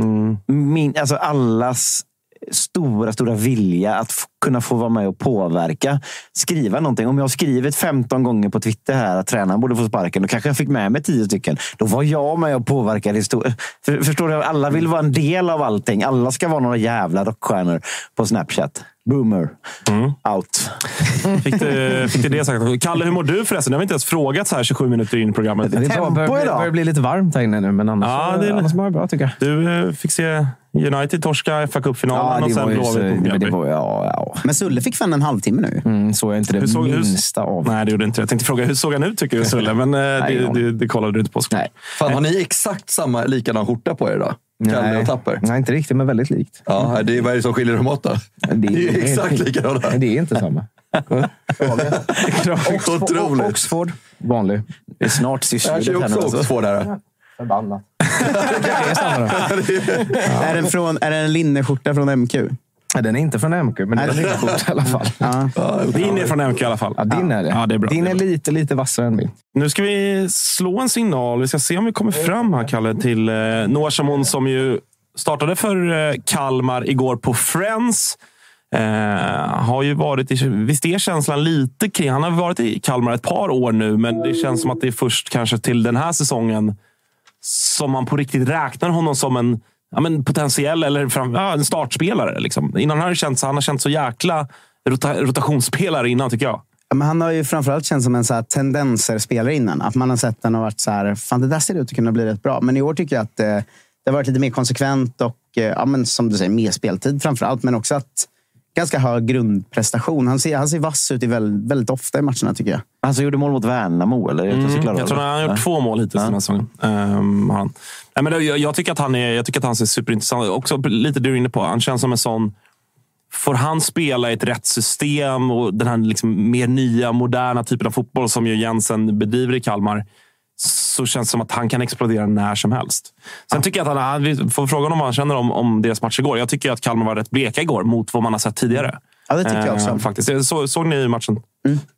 min, alltså allas stora, stora vilja att kunna få vara med och påverka. Skriva någonting. Om jag har skrivit 15 gånger på Twitter här att tränaren borde få sparken, då kanske jag fick med mig 10 stycken. Då var jag med och påverkade historien. För, förstår du? Alla vill vara en del av allting. Alla ska vara några jävla rockstjärnor på Snapchat. Boomer. Out. Fick du, fick du det sagt? Kalle, hur mår du förresten? Det har vi inte ens frågat så här 27 minuter in i programmet. Det är bra. Tempo börjar, bli- idag. börjar bli lite varmt här inne nu, men annars, Ja, det är- annars mår jag bra tycker jag. Du eh, fick se United torska fa Cup-finalen och sen Blåvitt mot men det Mjällby. ja, ja. Men Sulle fick fan en halvtimme nu. Mm, såg jag inte det Hur såg- hur- minsta av. Nej, det gjorde inte det. Jag tänkte fråga, hur såg han ut tycker du, Sulle? Men eh, det, ingen aning. det, det kollade du inte på. Nej. Fan, har ni exakt samma likadan skjorta på er idag? Kalle Nej. och Tapper? Nej, inte riktigt, men väldigt likt. Ja, det är, vad är det som skiljer dem åt då? Det är ju exakt likadana. Nej, det är inte samma. Oxford. Oxford, vanlig. Det är snart Jag kör syrsor ju också alltså. Oxford här. Förbannat. det är samma då. Är, den från, är det en linneskjorta från MQ? Nej, Den är inte från MQ, men det är en linneskjorta i alla fall. Ja. Din är från MK i alla fall. Ja, din är det. Ja, det är bra. Din är lite, lite vassare än min. Nu ska vi slå en signal. Vi ska se om vi kommer fram här, Kalle, till eh, Noah Chamon som ju startade för eh, Kalmar igår på Friends. Eh, har ju varit i, visst är känslan lite kring... Han har varit i Kalmar ett par år nu, men det känns som att det är först kanske till den här säsongen som man på riktigt räknar honom som en ja, men potentiell eller fram, ja, en startspelare. Liksom. Innan har det känts, han har känt så jäkla rota, rotationsspelare innan, tycker jag. Ja, men han har ju framförallt känts som en så här tendenser-spelare innan. Att man har sett den och varit så här, fan det där ser ut att kunna bli rätt bra. Men i år tycker jag att eh, det har varit lite mer konsekvent och eh, ja, men som du säger, mer speltid framförallt. Men också att ganska hög grundprestation. Han ser, han ser vass ut i väldigt, väldigt ofta i matcherna tycker jag. Han som gjorde mål mot Värnamo, eller? Mm, klarade jag tror det. han har gjort Ja. två mål hittills den här säsongen. Har han. Nej, men jag, jag, tycker att han är, jag tycker att han ser superintressant Också lite du är inne på. Han känns som en sån... Får han spela i ett rätt system och den här liksom mer nya, moderna typen av fotboll som ju Jensen bedriver i Kalmar så känns det som att han kan explodera när som helst. Sen tycker jag att han, vi får fråga honom vad han känner om, om deras match igår. Jag tycker att Kalmar var rätt bleka igår mot vad man har sett tidigare. Ja, det tycker jag också. Faktiskt. Så, såg ni matchen?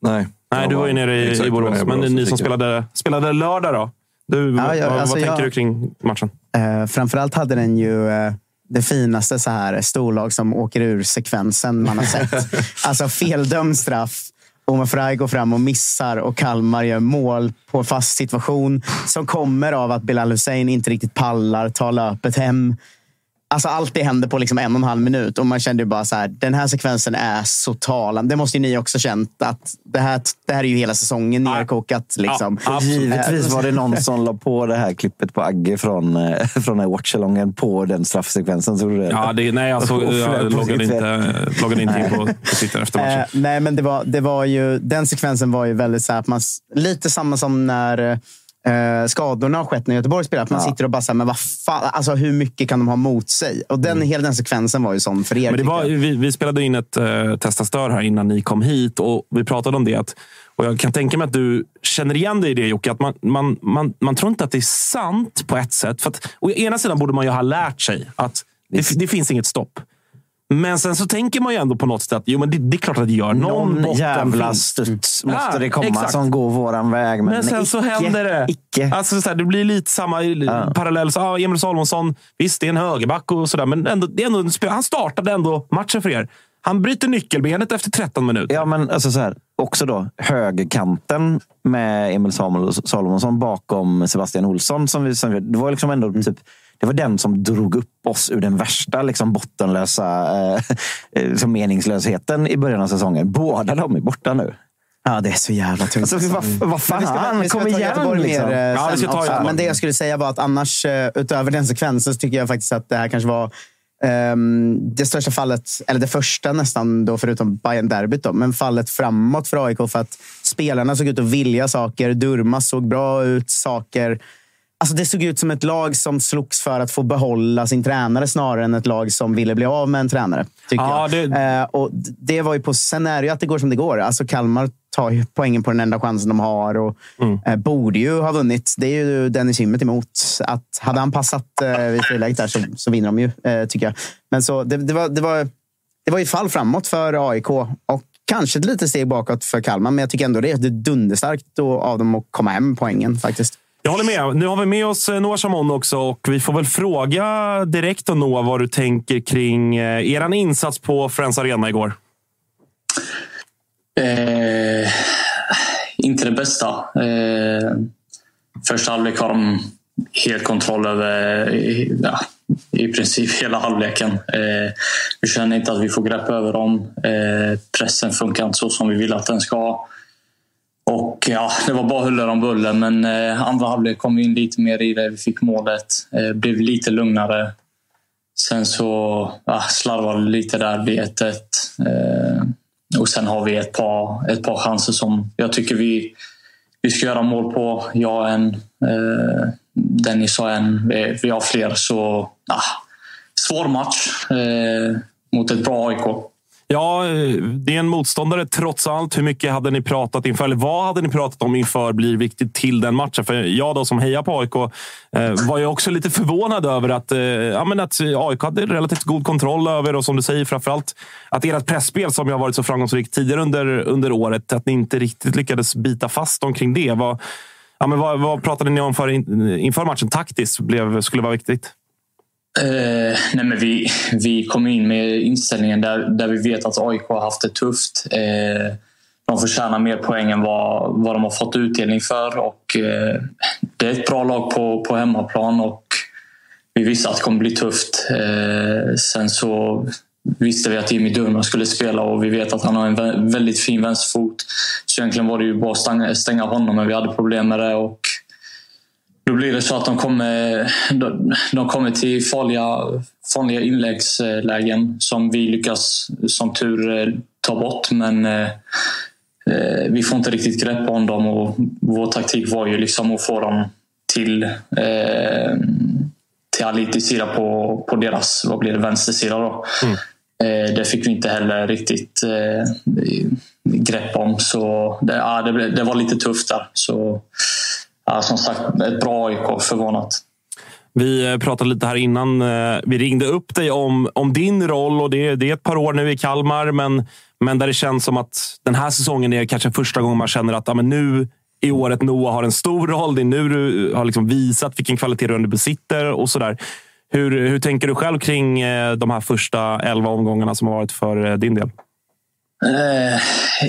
Nej. Nej, Jag du var ju nere i, exakt, i jag Borås. Men ni som jag. spelade, spelade lördag då? Du, Ja, ja, vad, alltså vad tänker jag- du kring matchen? Eh, framförallt hade den ju... Eh, det finaste så här storlag som åker ur sekvensen man har sett. alltså feldömd straff. Omar Faraj går fram och missar och Kalmar gör mål på fast situation som kommer av att Bilal Hussein inte riktigt pallar ta löpet hem. Alltså allt det händer på liksom en och en halv minut och man kände ju bara så här, den här sekvensen är så talande. Det måste ju ni också känt att det här, det här är ju hela säsongen nerkokat. Liksom. Ja, givetvis var det någon som la på det här klippet på Agge från, eh, från watchalongen på den straffsekvensen. Tror du det? Ja, det, nej, jag, såg, jag loggade inte, loggade inte in på, på Twitter efter matchen. Eh, nej, men det var, det var ju, den sekvensen var ju väldigt så här, att man, lite samma som när eh, skadorna har skett när Göteborg spelar. Att man ja. sitter och bara säger, men vad fan, alltså, hur mycket kan de ha mot sig? Och den, mm. hela den sekvensen var ju sån för er. Men det var, vi, vi, spelade in ett uh, Testa stör här innan ni kom hit och vi pratade om det. Att, och jag kan tänka mig att du känner igen dig i det Jocke. Att man, man, man, man tror inte att det är sant på ett sätt. För att, å ena sidan borde man ju ha lärt sig att det, det finns inget stopp. Men sen så tänker man ju ändå på något sätt att jo, men det, det är klart att det gör. Någon, Någon jävla studs mm. måste det komma exakt. som går våran väg. Men, men sen icke, så händer det. Icke. Alltså, så här, det blir lite samma ja. parallell. Så, ah, Emil Salomonsson, visst det är en högerback och sådär, men ändå, det är ändå, han startade ändå matchen för er. Han bryter nyckelbenet efter 13 minuter. Ja, men alltså så här, också då högerkanten med Emil Salomonsson bakom Sebastian Olsson. Som vi, som, det var liksom ändå mm. typ det var den som drog upp oss ur den värsta liksom, bottenlösa eh, liksom meningslösheten i början av säsongen. Båda de är borta nu. Ja, det är så jävla tungt. Alltså, vad, vad fan, vi ska, vi ska kom igen! Liksom. Mer, ja, vi ska ta Men det jag skulle säga var att annars, eh, utöver den sekvensen, så tycker jag faktiskt att det här kanske var Um, det största fallet, eller det första nästan, då, förutom bayern derbyt men fallet framåt för AIK. För att spelarna såg ut att vilja saker. Durmas såg bra ut. Saker Alltså det såg ut som ett lag som slogs för att få behålla sin tränare snarare än ett lag som ville bli av med en tränare. Tycker ja, jag. Det... Eh, och det var ju på, sen är det ju att det går som det går. Alltså Kalmar tar ju poängen på den enda chansen de har och mm. eh, borde ju ha vunnit. Det är ju Dennis Hymmet emot. Att, hade han passat eh, vid tillägg där så, så vinner de ju, eh, tycker jag. Men så, det, det, var, det, var, det var ett fall framåt för AIK och kanske ett litet steg bakåt för Kalmar. Men jag tycker ändå det är dunderstarkt av dem att komma hem poängen faktiskt. Jag håller med. Nu har vi med oss eh, Noah Chamon också och vi får väl fråga direkt då Noah vad du tänker kring eh, er insats på Friends Arena igår. Eh, inte det bästa. Eh, första halvlek har de helt kontroll över eh, ja, i princip hela halvleken. Eh, vi känner inte att vi får grepp över dem. Eh, pressen funkar inte så som vi vill att den ska. Och ja, det var bara huller om buller, men eh, andra halvlek kom vi in lite mer i det. Vi fick målet, eh, blev lite lugnare. Sen så ja, slarvade vi lite där, blir 1 eh, Och sen har vi ett par, ett par chanser som jag tycker vi, vi ska göra mål på. Jag en, eh, Dennis har en, vi, vi har fler. Så ja, svår match eh, mot ett bra AIK. Ja, det är en motståndare trots allt. Hur mycket hade ni pratat inför? Eller vad hade ni pratat om inför blir viktigt till den matchen? För jag då som hejar på AIK eh, var ju också lite förvånad över att, eh, ja, men att AIK hade relativt god kontroll över och som du säger framförallt att ert pressspel som har varit så framgångsrikt tidigare under, under året, att ni inte riktigt lyckades bita fast omkring det. Vad, ja, men vad, vad pratade ni om för, inför matchen taktiskt blev, skulle vara viktigt? Eh, nej men vi, vi kom in med inställningen där, där vi vet att AIK har haft det tufft. Eh, de förtjänar mer poäng än vad, vad de har fått utdelning för. Och, eh, det är ett bra lag på, på hemmaplan och vi visste att det kommer bli tufft. Eh, sen så visste vi att Jimmy Durmaz skulle spela och vi vet att han har en väldigt fin vänsterfot. Så egentligen var det ju bara att stänga, stänga honom men vi hade problem med det. Och då blir det så att de kommer, de kommer till farliga, farliga inläggslägen som vi lyckas som tur eh, ta bort. Men eh, eh, vi får inte riktigt grepp om dem och vår taktik var ju liksom att få dem till, eh, till Alitis sida på, på deras vad blir det, vänstersida. Då. Mm. Eh, det fick vi inte heller riktigt eh, grepp om. Så det, ja, det, det var lite tufft där. Så, ja, som sagt, ett bra AIK. Förvånat. Vi eh, pratade lite här innan. Eh, vi ringde upp dig om, om din roll och det, det är ett par år nu i Kalmar, men, men där det känns som att den här säsongen är kanske första gången man känner att ja, men nu i året Noah har en stor roll. Det är nu du har liksom visat vilken kvalitet du besitter och sådär. Hur, hur tänker du själv kring eh, de här första elva omgångarna som har varit för din del? Eh,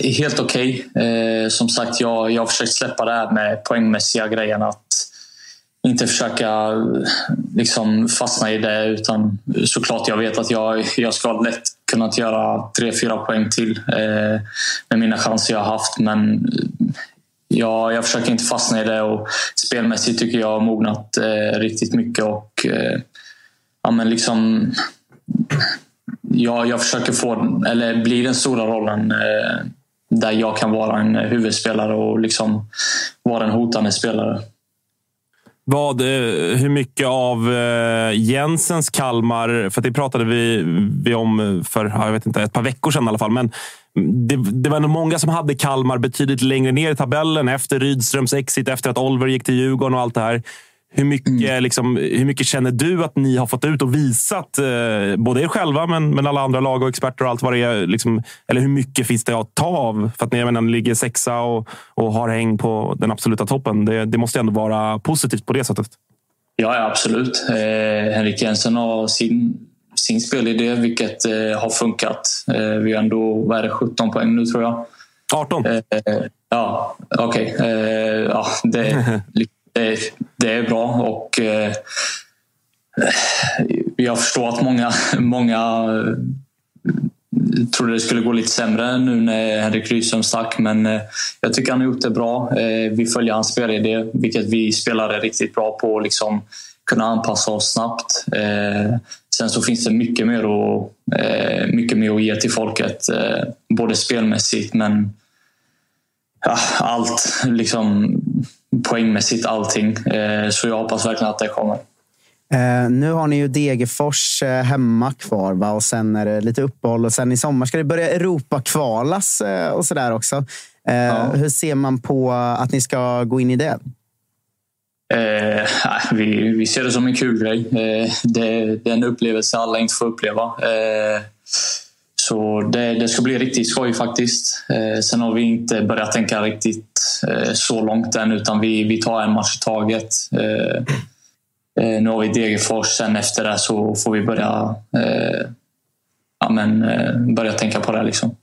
helt okej. Okay. Eh, som sagt, jag, jag har försökt släppa det här med poängmässiga grejen. Att inte försöka liksom, fastna i det. Utan såklart, jag vet att jag, jag ska lätt kunna göra tre, fyra poäng till eh, med mina chanser jag har haft. Men jag, jag försöker inte fastna i det. Och spelmässigt tycker jag har mognat eh, riktigt mycket. Och, eh, ja, men liksom, jag, jag försöker få, eller bli den stora rollen eh, där jag kan vara en huvudspelare och liksom vara en hotande spelare. Vad, eh, hur mycket av eh, Jensens Kalmar, för det pratade vi, vi om för jag vet inte, ett par veckor sedan i alla fall. Men det, det var nog många som hade Kalmar betydligt längre ner i tabellen efter Rydströms exit, efter att Olver gick till Djurgården och allt det här. Hur mycket, mm. liksom, hur mycket känner du att ni har fått ut och visat, eh, både er själva men, men alla andra lag och experter och allt vad det är? Liksom, eller hur mycket finns det att ta av? För att ni menar, ligger sexa och, och har häng på den absoluta toppen. Det, det måste ändå vara positivt på det sättet. Ja, ja absolut. Eh, Henrik Jensen har sin, sin spelidé, vilket eh, har funkat. Eh, vi har ändå vad är det, 17 poäng nu, tror jag. 18. Eh, ja, okej. Okay. Eh, ja, det, det, det är bra och eh, jag förstår att många, många eh, trodde det skulle gå lite sämre nu när Henrik Rydström stack men eh, jag tycker han har gjort det bra. Eh, vi följer hans spelidé vilket vi spelare riktigt bra på liksom kunna anpassa oss snabbt. Eh, sen så finns det mycket mer, att, eh, mycket mer att ge till folket. Eh, både spelmässigt men ja, allt. Liksom, poängmässigt allting. Eh, så jag hoppas verkligen att det kommer. Uh, nu har ni ju Degerfors uh, hemma kvar va? och sen är det lite uppehåll och sen i sommar ska det börja Europa-kvalas uh, och sådär också. Ja. Hur ser man på att ni ska gå in i det? vi, vi ser det som en kul grej. Det, det, är en upplevelse alla inte får uppleva. Så det, det, ska bli riktigt skoj faktiskt. Eh, sen har vi inte börjat tänka riktigt eh, så långt än utan vi, vi tar en match i taget. Eh, eh nu har vi Degerfors, sen efter det så får vi börja, eh, ja, men, eh, börja tänka på det. Liksom.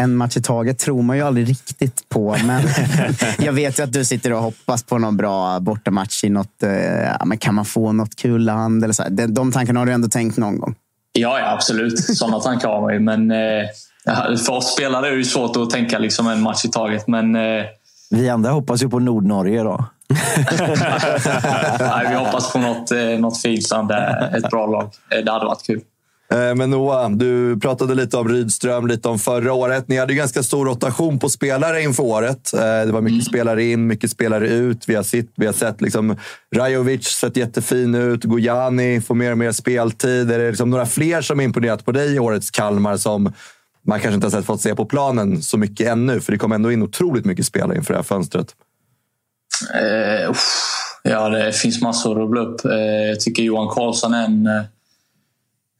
En match i taget tror man ju aldrig riktigt på. Men jag vet ju att du sitter och hoppas på någon bra bortamatch i något... Eh, men kan man få något kul land? Eller så. De, de tankarna har du ändå tänkt någon gång? Ja, ja absolut. Sådana tankar har man ju. Men eh, för oss spelare är det svårt att tänka liksom en match i taget. Men, eh... Vi andra hoppas ju på Nordnorge då. Nej, vi hoppas på något, eh, något fint land. Ett bra lag. Eh, det hade varit kul. Eh, men Noah, du pratade lite om Rydström, lite om förra året. Ni hade ju ganska stor rotation på spelare inför året. Eh, det var mycket mm. spelare in, mycket spelare ut. Vi har sett, vi har sett liksom, Rajovic sett jättefin ut. Gojani får mer och mer speltid. Är det liksom några fler som imponerat på dig i årets Kalmar som man kanske inte har sett fått se på planen så mycket ännu? För det kom ändå in otroligt mycket spelare inför det här fönstret. Eh, ja, det finns massor att rubbla upp. Eh, jag tycker Johan Karlsson är en eh,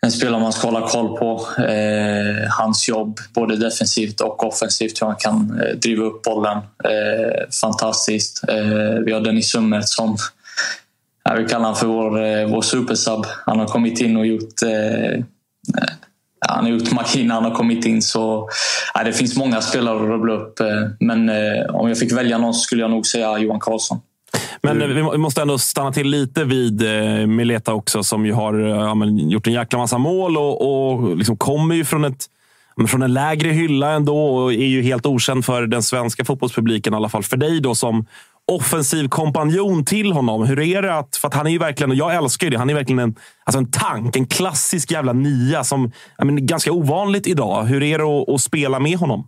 en spelare man ska hålla koll på. Eh, hans jobb, både defensivt och offensivt, hur han kan eh, driva upp bollen. Eh, fantastiskt. Eh, vi har Dennis Summert som jag vi kallar honom för vår, eh, vår supersub. Han har kommit in och gjort eh, eh, han har gjort maskin han har kommit in. Så, ja, det finns många spelare att rubbla upp. Eh, men eh, om jag fick välja någon så skulle jag nog säga Johan Karlsson. Men mm. vi måste ändå stanna till lite vid eh, Mileta också som ju har ja, gjort en jäkla massa mål och, och liksom kommer ju från ett från en lägre hylla ändå och är ju helt okänd för den svenska fotbollspubliken. I alla fall för dig då som offensiv kompanjon till honom. Hur är det att... För att han är ju verkligen, och jag älskar ju det, han är verkligen en, alltså en tank. En klassisk jävla nia som är ganska ovanligt idag. Hur är det att, att spela med honom?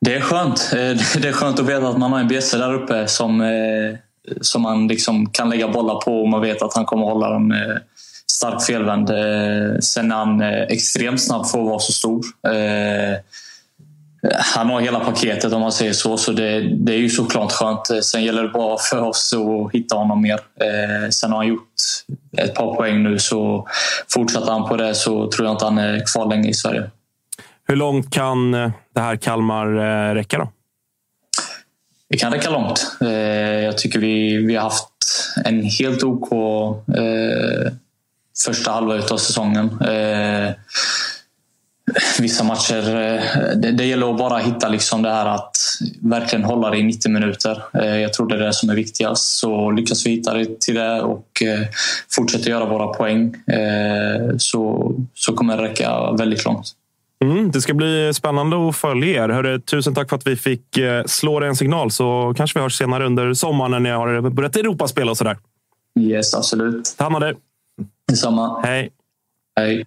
Det är skönt. Eh, det är skönt att veta att man har en bjässe där uppe som, eh, som man liksom kan lägga bollar på och man vet att han kommer hålla dem eh, starkt felvänd. Sen är han extremt snabb för att vara så stor. Han har hela paketet om man säger så, så det, det är ju såklart skönt. Sen gäller det bara för oss att hitta honom mer. Sen har han gjort ett par poäng nu, så fortsätter han på det så tror jag inte han är kvar länge i Sverige. Hur långt kan det här Kalmar eh, räcka då? Det kan räcka långt. Eh, jag tycker vi, vi har haft en helt OK eh, första halva av säsongen. Eh, vissa matcher, eh, det, det, gäller att bara hitta liksom det här att verkligen hålla det i 90 minuter. Eh, jag tror det är det som är viktigast. Så lyckas vi hitta det till det och fortsätta göra våra poäng så, så kommer det räcka väldigt långt. Mm, det ska bli spännande att följa er. Hörru, tusen tack för att vi fick slå dig en signal så kanske vi hörs senare under sommaren när ni har börjat Europaspel och sådär. Yes, absolut. Ta hand om dig. Detsamma. Hej. Hej.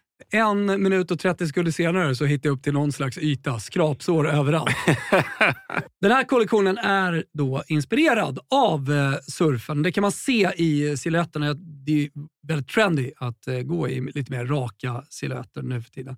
En minut och 30 sekunder senare så hittade jag upp till någon slags yta, skrapsår överallt. Den här kollektionen är då inspirerad av eh, surfen. Det kan man se i silhuetterna. Det är väldigt trendy att eh, gå i lite mer raka silhuetter nu för tiden.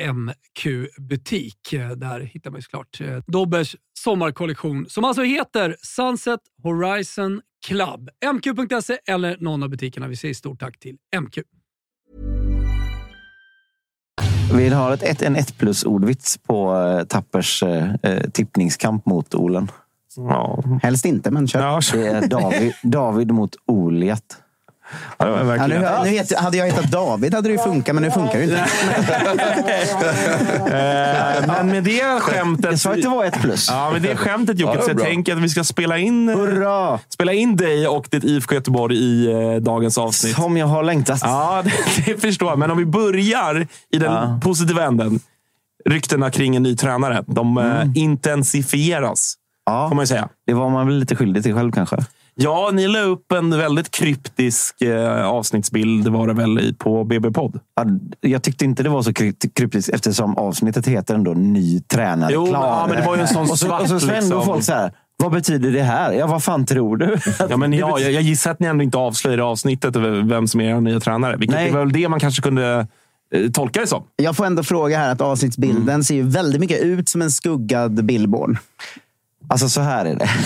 MQ-butik. Eh, Där hittar man såklart eh, Dobbers sommarkollektion som alltså heter Sunset Horizon Club. MQ.se eller någon av butikerna. Vi säger stort tack till MQ. Vi har ett, ett, en 1 plus ordvits på eh, Tappers eh, eh, tippningskamp mot Olen. Ja. Helst inte, men kör. Det är David, David mot Oliet. Ja, det var Ja, nu, nu heter, hade jag hetat David hade det ju funkat, men nu funkar det inte. Eh, men med det skämtet... Jag sa att det var ett plus. Ja, med det skämtet Jocke, Ja, så jag tänker att vi ska spela in, eh, Hurra! spela in dig och ditt IFK Göteborg i eh, dagens avsnitt. Som jag har längtat. Ja, det, det förstår jag. Men om vi börjar i den Ja. positiva änden. Ryktena kring en ny tränare. De eh, intensifieras, Ja, får man ju säga. det var man väl lite skyldig till själv kanske. Ja, ni la upp en väldigt kryptisk eh, avsnittsbild var det väl på BB-podd. Ja, Jag tyckte inte det var så krypt- kryptiskt eftersom avsnittet heter ändå Ny tränare Jo, klar. ja, men det var ju en sån och så, svart, och så, så liksom. folk så här, vad betyder det här? Ja, vad fan tror du? Ja, men ja, jag, jag gissar att ni ändå inte avslöjade i avsnittet vem som är er nya tränare. Vilket Nej. är väl det man kanske kunde eh, tolka det som. Jag får ändå fråga här att avsnittsbilden Mm. ser ju väldigt mycket ut som en skuggad billboard. Alltså så här är det.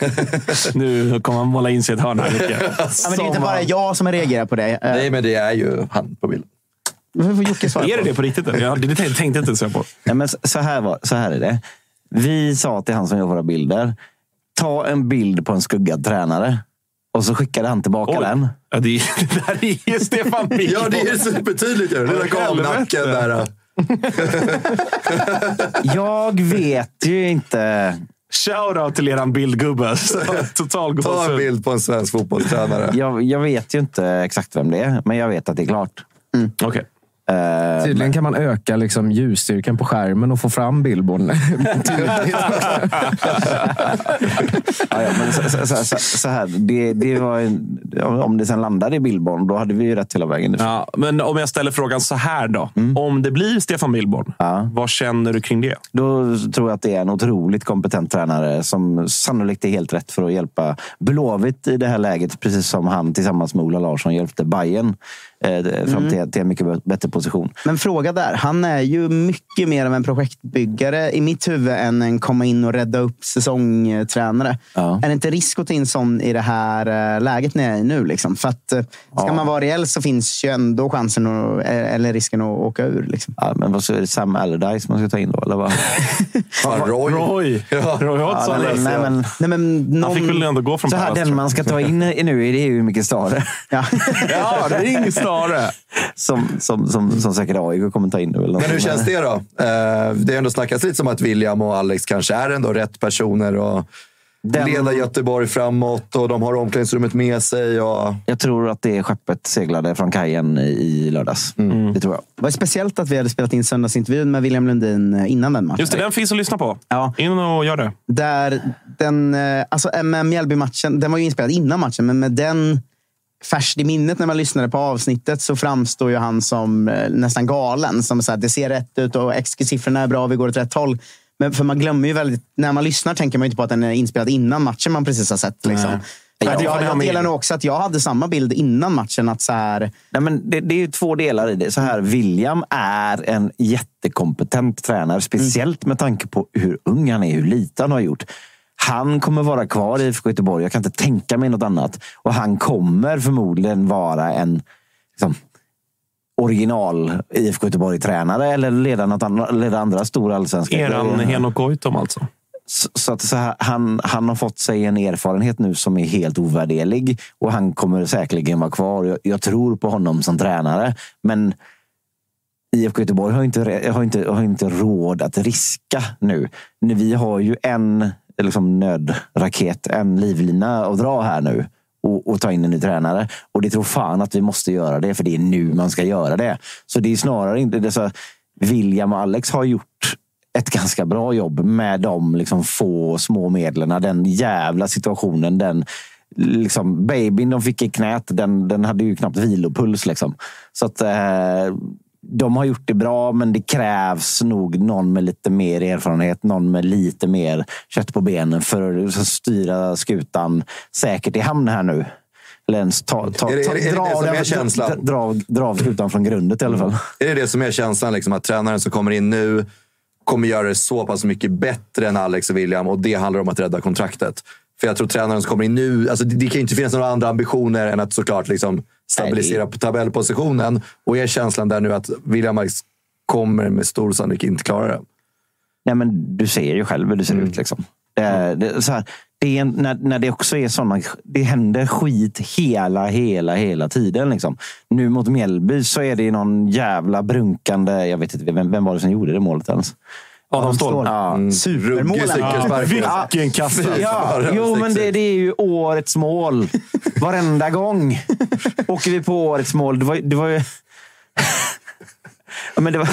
Nu kommer man måla in sig i ett hörn här. Ja, men det är inte bara jag som reagerar på det. Eh, Nej, men det är ju han på bilden. Får Jocke svara Är det på? det på riktigt? eller? Ja, det tänkte jag inte ens på. Nej, men så- här var, så här är det. Vi sa till han som gör våra bilder, ta en bild på en skuggad tränare. Och så skickade han tillbaka Oj. den. Ja, det, det där är ju Stefan Billborn. Ja, det är supertydligt. Den där galnacken där. Jag vet ju inte. Shoutout till eran bildgubbe. Total Ta en bild på en svensk fotbollstränare. Jag, jag vet ju inte exakt vem det är, men jag vet att det är klart. Okej. Eh, Tydligen kan man öka liksom ljusstyrkan på skärmen och få fram billboarden tydligt. Ja, ja, men så, så, så, så, så här, det, det var en, om det sen landade i Billborn, då hade vi ju rätt hela vägen. Ja, men om jag ställer frågan så här då. Om det blir Stefan Billborn, Ja. vad känner du kring det? Då tror jag att det är en otroligt kompetent tränare som sannolikt är helt rätt för att hjälpa Blåvitt i det här läget. Precis som han tillsammans med Ola Larsson hjälpte Bayern eh, fram till, till en mycket bättre position. Men fråga där. Han är ju mycket mer av en projektbyggare i mitt huvud än en komma in och rädda upp säsongtränare. Ja. Är det inte risk att ta in sån i det här eh, läget ni är i nu? Liksom? För att, eh, ska Ja. man vara reell så finns ju ändå chansen att, eh, eller risken att åka ur. Liksom. Ja, men vad så är det Sam Allardyce man ska ta in då? Eller vad? Fan, Roy. Roy! Ja. Roy Ja, Hodgson. nej, nej, men, Nej, men någon... Han fick väl ändå gå från så här, den man ska ta in i nu det är ju mycket större. Ja. Ja, ring Stare. Som, som, som, som säkert AIK kommer ta in. Väl Men hur känns det då? Eh, Det har ändå snackats lite som att William och Alex kanske är ändå rätt personer. Och Den- leda Göteborg framåt och de har omklädningsrummet med sig. Och... Jag tror att det skeppet seglade från kajen i- lördags. Mm. Det tror jag. Det var speciellt att vi hade spelat in söndagsintervjun med William Lundin eh, innan den matchen. Just det, den finns att lyssna på. Ja. In och gör det. Där den, eh, alltså med Mjällby-matchen, den var ju inspelad innan matchen, men med den färskt i minnet när man lyssnade på avsnittet så framstår ju han som eh, nästan galen. Som så här, det ser rätt ut och XG-siffrorna är bra, vi går åt rätt håll. Men för man glömmer ju väldigt, när man lyssnar tänker man inte på att den är inspelad innan matchen man precis har sett. Liksom. Nej. Jag, jag jag delar nog också att jag hade samma bild innan matchen. att så här, Nej, men det, det är ju två delar i det. Så här, William är en jättekompetent tränare. Speciellt med tanke på hur ung han är, hur lite han har gjort. Han kommer vara kvar i IFK Göteborg. Jag kan inte tänka mig något annat. Och han kommer förmodligen vara en liksom, original IFK Göteborg-tränare eller leda, något andra, leda andra stora allsvenska Eran Henok Goitom alltså. så, så att så här, han, han har fått sig en erfarenhet nu som är helt ovärderlig och han kommer säkerligen vara kvar. Jag, jag tror på honom som tränare, men IFK Göteborg har inte, har, inte, har inte råd att riska. Nu, Vi har ju en Eh, liksom, nödraket, en livlina att dra här nu och, och ta in en ny tränare. Och det tror fan att vi måste göra det, för det är nu man ska göra det. Så det är snarare inte... Det så, William och Alex har gjort ett ganska bra jobb med de liksom få små medlen. Den jävla situationen, den liksom, babyn de fick i knät, den, den hade ju knappt vilopuls. Liksom. Så att, eh, de har gjort det bra, men det krävs nog någon med lite mer erfarenhet, någon med lite mer kött på benen för att styra skutan säkert i hamn här nu. Eller ens ta, ta, Är det- är det- är det dra, det som är känslan? dra, dra skutan från grundet i alla fall. Är det det som är känslan? Liksom, att tränaren som kommer in nu kommer göra det så pass mycket bättre än Alex och William och det handlar om att rädda kontraktet. För jag tror tränaren som kommer in nu, alltså det, det kan ju inte finnas några andra ambitioner än att såklart liksom stabilisera på tabellpositionen. Och är känslan där nu att William Alex kommer med stor sannolikhet inte klara det? Nej, men du ser ju själv hur det ser ut. Liksom. Det, det, så här, det är, när, när det också är såna... Det händer skit hela, hela, hela tiden. Liksom. Nu mot Mjällby så är det någon jävla brunkande... Jag vet inte, vem, vem var det som gjorde det målet ens? Adam Ståhl. Ja. Supermål. Ruggig cykelspark. Vilken kassa! Ja, jo, men det, det är ju årets mål. Varenda gång åker vi på årets mål. Det var, det var ju... Ja, men det, var,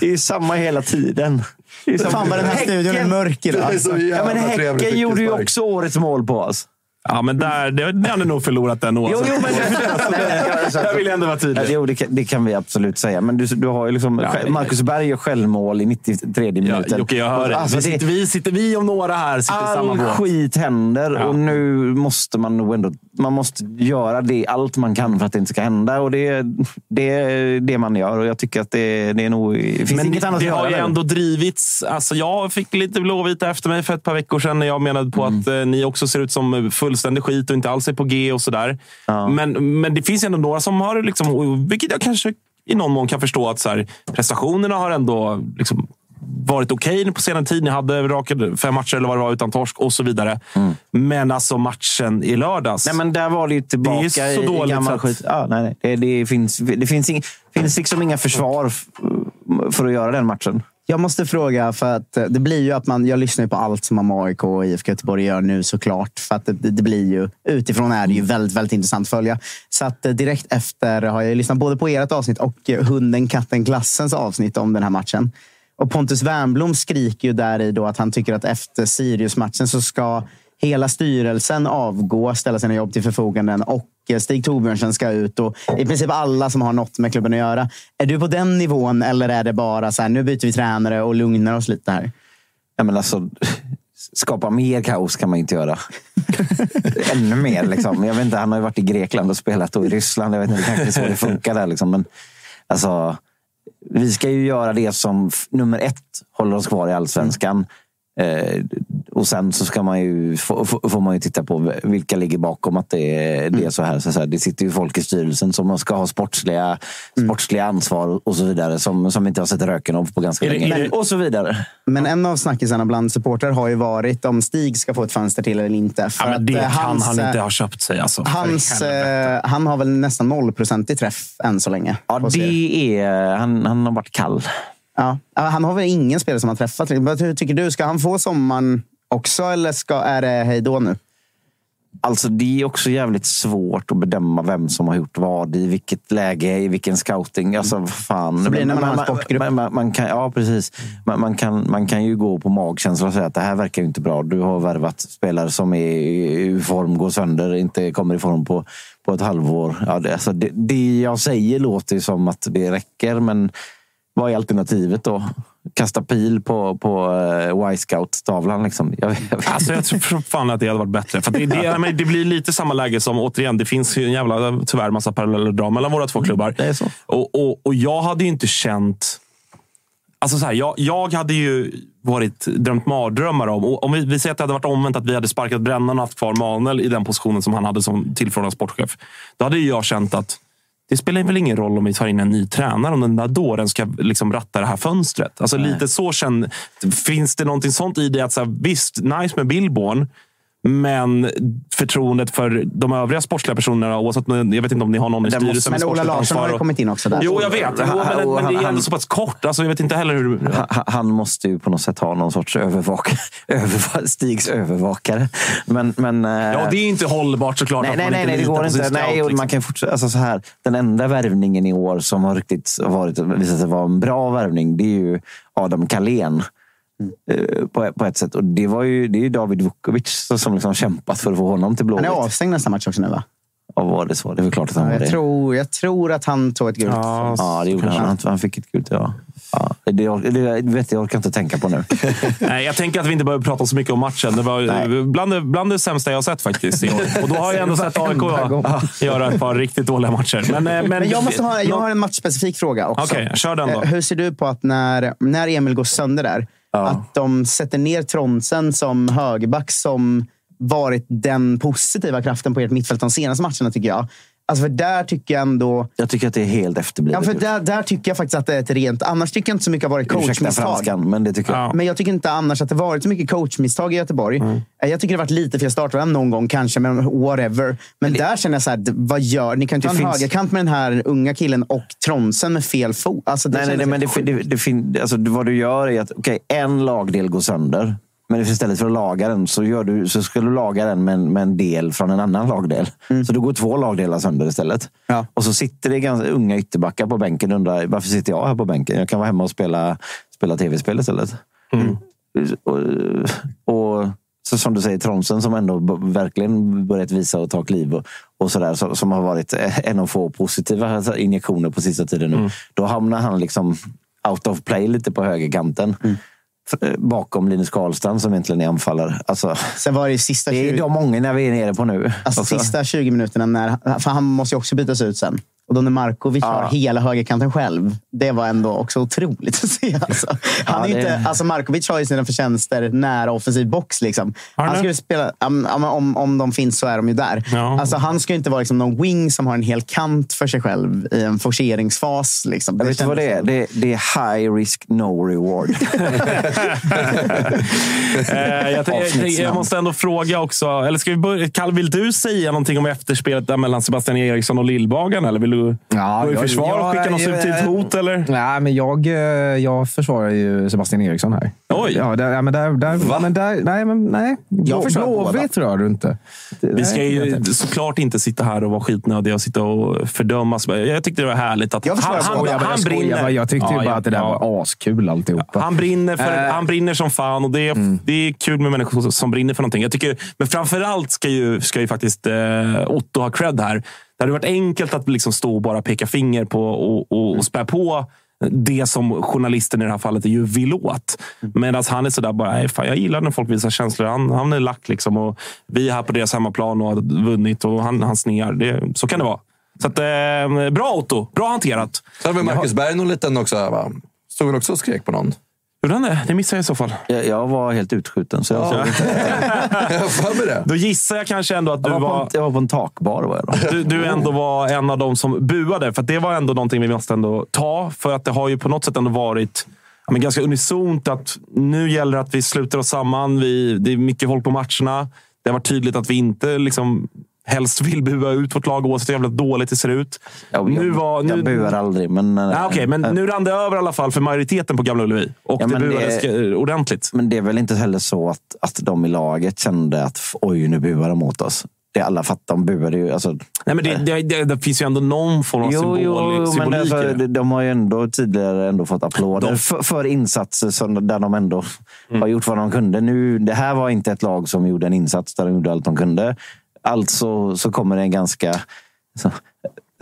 det är ju samma hela tiden. Det är samma. Fan vad den här studion är mörk idag. Det är så Ja, men Häcken gjorde ju också årets mål på oss. Ja, men där, det, det hade nog förlorat den Jo, oavsett. jo, men Där vill jag ändå vara Ja, tydlig. jo, det, kan, det kan vi absolut säga. Men du, du har ju liksom Ja, Marcus Berg gör självmål i 93 Ja, minuten. Jocke, jag hör det. Alltså, vi, det- sitter, vi, sitter, vi om några här sitter i samma All båt. skit händer Ja. och nu måste man nog ändå man måste göra det, allt man kan för att det inte ska hända. Och det, det är det man gör och jag tycker att det, det är nog... Det finns Men inget det, annat det att har göra ju nu. ändå drivits. Alltså jag fick lite blåvita efter mig för ett par veckor sedan när jag menade på Mm. att eh, ni också ser ut som fullständig skit och inte alls är på G och sådär. Ja. Men, men det finns ändå några som har, liksom, vilket jag kanske i någon mån kan förstå, att så här, prestationerna har ändå liksom, varit okej på senare tid. Ni hade raka fem matcher eller vad det var utan torsk och så vidare. Men alltså matchen i lördags. Mm. Nej, men där var det ju tillbaka Det är så i- i dåligt gammal skit. Ja, nej, nej. Det, det, finns, det finns, ing, finns liksom inga försvar för att göra den matchen. Jag måste fråga, för att eh, det blir ju att man, jag lyssnar ju på allt som AIK och IFK Göteborg gör nu såklart. För att det, det blir ju, utifrån är det ju väldigt, väldigt intressant att följa. Så att eh, direkt efter har jag lyssnat både på ert avsnitt och eh, Hunden, katten, glassens avsnitt om den här matchen. Och Pontus Wernbloom skriker ju där i då att han tycker att efter Sirius-matchen så ska hela styrelsen avgå, ställa sina jobb till förfogande och eh, Stig Torbjörnsen ska ut och i princip alla som har något med klubben att göra. Är du på den nivån eller är det bara så här, nu byter vi tränare och lugnar oss lite här? Ja, men alltså, skapa mer kaos kan man inte göra. Ännu mer. Liksom. Jag vet inte, han har ju varit i Grekland och spelat och i Ryssland. Jag vet inte, det kanske är så det funkar där. Liksom. Men, alltså, vi ska ju göra det som nummer ett håller oss kvar i allsvenskan. Eh, och sen så ska man ju, få, få- får man ju titta på vilka ligger bakom att det är, det är så här. Så så här. Det sitter ju folk i styrelsen som ska ha sportsliga, sportsliga ansvar och så vidare. Som, som inte har sett röken av på ganska länge. det- och så vidare. Men en av snackisarna bland supportrar har ju varit om Stig ska få ett fönster till eller inte. För ja, men att, det eh, kan hans, han eh, inte ha köpt sig. Alltså, Hans, eh, han har väl nästan nollprocentig träff än så länge. Ja, det är... Han, han har varit kall. Ja. Han har väl ingen spelare som har träffat. Vad tycker du? Ska han få sommaren också, eller ska, är det hej då nu? Alltså det är också jävligt svårt att bedöma vem som har gjort vad i vilket läge, i vilken scouting. Alltså fan. Så blir det när man har en man, sportgrupp. man, man, man kan, ja, precis. Man, man, kan, man kan ju gå på magkänsla och säga att det här verkar inte bra. Du har värvat spelare som är i form, går sönder, inte kommer i form på, på ett halvår. Ja, det, alltså det, det jag säger låter som att det räcker, men vad är alternativet då? Kasta pil på, på uh, Y-scout-tavlan liksom. Jag, jag. Alltså, jag tror fan att det hade varit bättre. För det, det, men det blir lite samma läge som, återigen, det finns ju en jävla, tyvärr, massa paralleller att dra mellan våra två klubbar. Det är så. Och, och, och jag hade ju inte känt... Alltså så här, jag, jag hade ju varit drömt mardrömmar om... och Om vi, vi säger att det hade varit omvänt, att vi hade sparkat Brännan och haft kvar Manuel i den positionen som han hade som tillförordnad sportchef. Då hade ju jag känt att det spelar väl ingen roll om vi tar in en ny tränare om den där dåren ska liksom ratta det här fönstret. Alltså lite så känner, Finns det någonting sånt i det att så här, visst, nice med Billborn, men förtroendet för de övriga sportsliga personerna, oavsett, jag vet inte om ni har någon i styrelsen Men Ola Larsson har ju kommit in också där. Jo, jag vet. Jo, men, men det är ändå så pass kort. Alltså, jag vet inte heller hur... Han, han måste ju på något sätt ha någon sorts övervakare. Överva, Stigs övervakare. Men, men, eh, Ja, det är inte hållbart såklart. Nej, nej, nej, nej, det går inte. Nej, liksom. man kan fortsätta, alltså så här, den enda värvningen i år som har riktigt varit, visat sig vara en bra värvning, det är ju Adam Kalén. Eh, På, på ett sätt. Och det, var ju, det är ju David Vukovic som liksom kämpat för att få honom till Han Blåvitt. är avstängd nästa match också nu va? Ja, var det så? Det är väl klart att han Ja, var jag, det. tror, jag tror att han tog ett gult. Ja, Ja, det gjorde han. han. Han fick ett gult, ja. ja det, det, det, vet jag, jag orkar inte tänka på nu. Nej, jag tänker att vi inte behöver prata så mycket om matchen. Det var bland det, bland det sämsta jag har sett faktiskt i år. Och då har jag ändå sett AIK göra ett par riktigt dåliga matcher. Men, eh, men, Men jag, måste ha, jag har en matchspecifik fråga också. Okej, kör den då. Eh, Hur ser du på att när, när Emil går sönder där, att de sätter ner Tronsen som högerback som varit den positiva kraften på ert mittfält de senaste matcherna, tycker jag. Alltså för där tycker jag ändå... Jag tycker att det är helt Ja, efterblivet. för där, där tycker jag faktiskt att det är ett rent... Annars tycker jag inte så mycket har varit Ursäkta coachmisstag. franskan, men det tycker jag. Ja. Men jag tycker inte annars att det varit så mycket coachmisstag i Göteborg. Eh, Jag tycker det varit lite fel startvärm någon gång kanske, men whatever. Men där känner jag så här, vad gör ni? kan inte Det ha en finns- högerkant med den här unga killen och Tronsen med fel fot. Alltså, det Nej, nej, nej, men det, det, det, fin- alltså, det- vad du gör är att okej, en lagdel går sönder. Men istället för att laga den så, gör du, så ska du laga den med en, med en del från en annan lagdel. Så då går två lagdelar sönder istället. Ja. Och så sitter det ganska unga ytterbackar på bänken och undrar varför sitter jag här på bänken? Jag kan vara hemma och spela, spela tv-spel istället. Och, och så som du säger, Tronsen som ändå verkligen börjat visa och ta kliv och, och sådär, så, som har varit en av få positiva injektioner på sista tiden nu. Då hamnar han liksom out of play lite på högerkanten. Eh, Bakom Linus Karlstrand som egentligen är anfallare. Alltså, Sen var det sista det är 20, de många när vi är nere på nu. Alltså, sista 20 minuterna, när, för han måste ju också bytas ut sen. Och då när Markovic Ja. har hela högerkanten själv. Det var ändå också otroligt att se. Alltså. Han är Ja, ju det- inte, alltså Markovic har ju sina förtjänster nära offensiv box. Liksom. Han Han det? skulle spela, om, om- de finns så är de ju där. Ja. Alltså, han ska ju inte vara liksom någon wing som har en hel kant för sig själv i en forceringsfas. Liksom. vet du vad det är? det är? Det är high risk, no reward. Eh, jag, jag, jag, jag måste ändå fråga också. Eller ska vi börja, Kalle, vill du säga någonting om efterspelet där mellan Sebastian Eriksson och Lillbagan? Eller vill du Ja, gå i jag- försvar och jag- skicka något jag- subtilt hot? Eller? Nej, men jag, eh, jag försvarar ju Sebastian Eriksson här. Oj. Ja, där, ja, men där, där, men där, nej, men nej. Jag. Blåvitt rör du inte. Vi ska ju jag inte. såklart inte sitta här och vara skitnödiga och sitta och fördömas. Jag tyckte det var härligt att Jag han, han. Jag, han jag, skojar, brinner. bara. jag tyckte ju Ja, bara ja, att det där ja. var askul alltihopa. Han brinner, för, Eh. han brinner som fan och det är, det är kul med människor som- som brinner för någonting. Jag tycker, men framförallt ska ju, ska ju faktiskt eh, Otto ha cred här. Det hade varit enkelt att liksom stå och bara peka finger på och, och, och spä på det som journalisten i det här fallet är ju vill åt. Medan han är sådär bara, "Nej, fan, jag gillar när folk visar känslor. Han, han är lack liksom. Och vi är här på deras hemmaplan och har vunnit och han, han snear. Det, så kan det vara. Så att, eh, bra Otto! Bra hanterat. Så hade vi Marcus Berg någon liten också. Va? Stod väl också och skrek på någon? Gjorde han det? Det missade jag i så fall. jag, jag var helt utskjuten. Så jag, såg inte. Det. Då gissar jag kanske ändå att du jag, var en, jag var på en takbar. Var jag då. du, du ändå var en av de som buade. För att det var ändå någonting vi måste ändå ta. För att det har ju på något sätt ändå varit ja, men ganska unisont att nu gäller det att vi sluter oss samman. Vi, det är mycket folk på matcherna. Det har varit tydligt att vi inte liksom helst vill bua ut vårt lag oavsett hur jävla dåligt det ser ut. Jag, nu var, nu, jag buar aldrig, men... Nej, Okej, men nu rann det över i alla fall för majoriteten på Gamla Ullevi. Och Ja, det buades det- ordentligt. Men det är väl inte heller så att, att de i laget kände att oj, nu buar de mot oss. Det alla fattar, de buade ju. Alltså, Nej, men det, det, det, det finns ju ändå någon form av Jo, symbol, jo symbolik men det. de har ju ändå tidigare ändå fått applåder De- för, för insatser som, där de ändå Mm. har gjort vad de kunde. Nu, det här var inte ett lag som gjorde en insats där de gjorde allt de kunde. Alltså så kommer det en ganska så,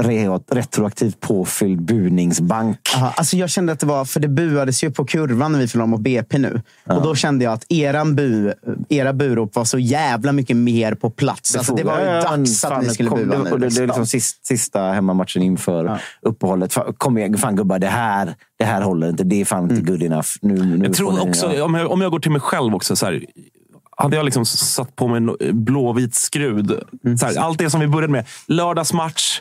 re, retroaktivt påfylld buningsbank. Aha, alltså jag kände att det var, för det buades ju på kurvan när vi förlorade mot BP nu. Och då kände jag att eran bu, era burop var så jävla mycket mer på plats. Alltså, det var ju Ja, dags att fan, ni skulle kom, bua det, nu. det, det är liksom. liksom sist, sista hemmamatchen inför uppehållet. Fan, Kom igen, fan gubbar. Det här, det här håller inte. Det är fan inte good enough. Nu, nu Jag tror ni- också, ja. om, jag, om jag går till mig själv också. Så här, hade jag liksom satt på mig en blåvit skrud. Så här, allt det som vi började med. Lördagsmatch.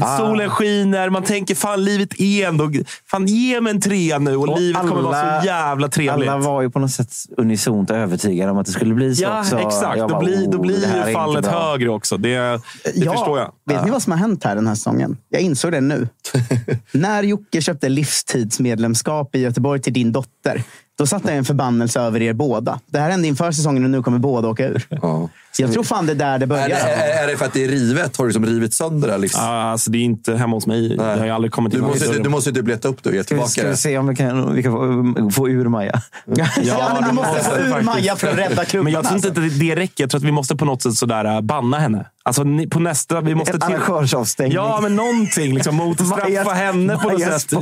Ah. Solen skiner, man tänker fan livet är ändå... Fan ge mig en trea nu och, Och livet kommer vara så jävla trevligt. Alla var ju på något sätt unisont övertygade om att det skulle bli så. Ja, också. exakt. Jag Då bara, blir, då oh, blir ju fallet högre också. Det, det förstår jag. Vet ni vad som har hänt här den här säsongen? Jag insåg det nu. När Jocke köpte livstidsmedlemskap i Göteborg till din dotter, då satte jag en förbannelse över er båda. Det här hände inför säsongen och nu kommer båda åka ur. Ja jag tror fan det är där det Är börjar. det, är, är det för att det är rivet? Har du liksom rivit sönder det? Liksom? Ja, alltså, det är inte hemma hos mig. Jag har aldrig kommit Du in måste, du, du måste typ leta upp det och ge Ska vi, tillbaka ska vi se om vi kan, vi kan få, få ur Maja? Ja, men du måste få ur. Maja för att rädda klubben. Men jag tror inte alltså. att det, räcker. Jag tror att vi måste på något sätt sådär äh, banna henne. Alltså ni- på nästa... Vi måste En till- arrangörsavstängning. Ja, men någonting. Liksom, motstraffa henne på något sätt. I,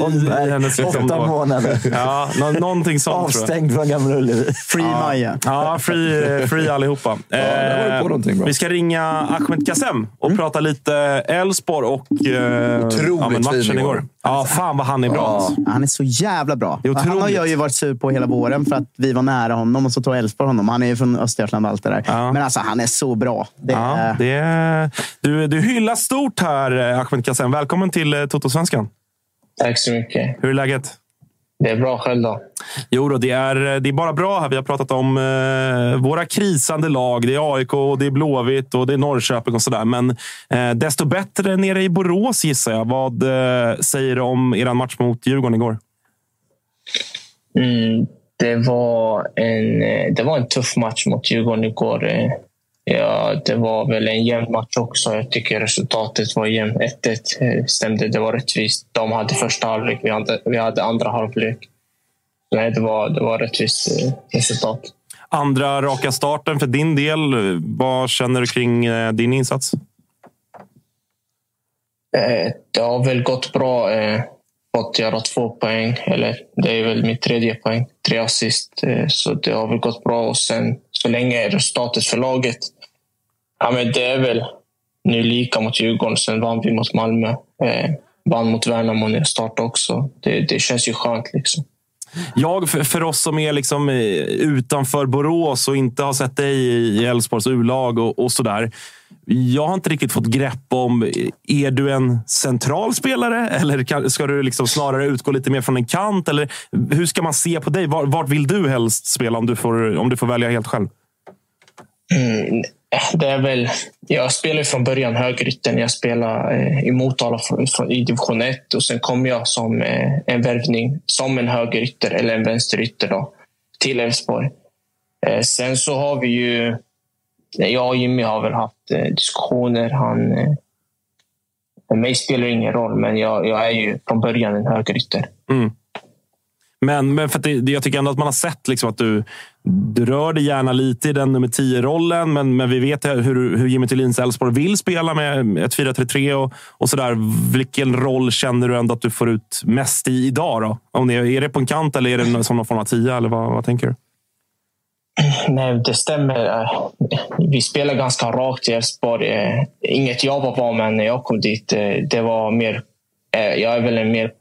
hennes, liksom, åtta månader. Ja, nå, någonting sånt. Avstängd från Gamla Ullevi. Free Maja. Ja, free, free allihopa. Bra. vi ska ringa Ahmed Kassem och prata lite Elfsborg och eh, Otroligt ja, matchen igår. Ja, fan vad han är bra. alltså. Han är så jävla bra. Han har jag ju varit sur på hela våren för att vi var nära honom och så tog Elfsborg honom. Han är ju från Östergötland och allt det där. Ja. Men alltså, han är så bra. Det Ja, är, det är, du, du hyllas stort här, eh, Ahmed Kassem. Välkommen till eh, Toto-svenskan. Tack så mycket. Hur är läget? Det är bra själv då. Jo, då, det, är, det är bara bra här. Vi har pratat om eh, våra krisande lag. Det är AIK, och det är Blåvitt och det är Norrköping och sådär. Men eh, desto bättre nere i Borås gissar jag. Vad eh, säger du om er match mot Djurgården igår? Mm, det, var en, eh, det var en tuff match mot Djurgården igår. Ja, det var väl en jämn match också. Jag tycker resultatet var jämnt. 1-1 eh, stämde. Det var rättvist. De hade första halvlek, vi hade, vi hade andra halvlek. Nej, det var, det var rättvist eh, resultat. Andra raka starten för din del. Vad känner du kring eh, din insats? Det har väl gått bra. Fått göra två poäng. Eller det är väl min tredje poäng. Tre assist. Eh, så det har väl gått bra. Och sen så länge är resultatet för laget. Ja, men det är väl nu lika mot Djurgården. Sen vann vi mot Malmö. Eh, vann mot Värnamo när jag startade också. Det, det känns ju skönt liksom. Jag, för, för oss som är liksom eh, utanför Borås och inte har sett dig i Elfsborgs U-lag och, och sådär. Jag har inte riktigt fått grepp om, är du en central spelare eller ska du liksom snarare utgå lite mer från en kant? Eller hur ska man se på dig? Vart vill du helst spela om du får, om du får välja helt själv? Mm, det är väl, jag spelade från början högerytter när jag spelade eh, i Motala i division 1 och sen kom jag som eh, en värvning som en högerytter eller en vänsterytter då, till Elfsborg. Eh, sen så har vi ju, jag och Jimmy har väl haft eh, diskussioner. Han, eh, för mig spelar det ingen roll, men jag, jag är ju från början en högerytter. Mm. Men, men för att det, det- jag tycker ändå att man har sett liksom att du, du rör dig gärna lite i den nummer 10-rollen. Men, men vi vet hur, hur Jimmy Tillins Elfsborg vill spela med ett 4-3-3 och, och sådär. Vilken roll känner du ändå att du får ut mest i idag? Då? Om det, är det på en kant eller är det som någon form av 10? Eller vad, vad tänker du? Nej, det stämmer. Vi spelar ganska rakt i Elfsborg. Eh, inget jag var van med när jag kom dit. Eh, det var mer... Eh, jag är väl en mer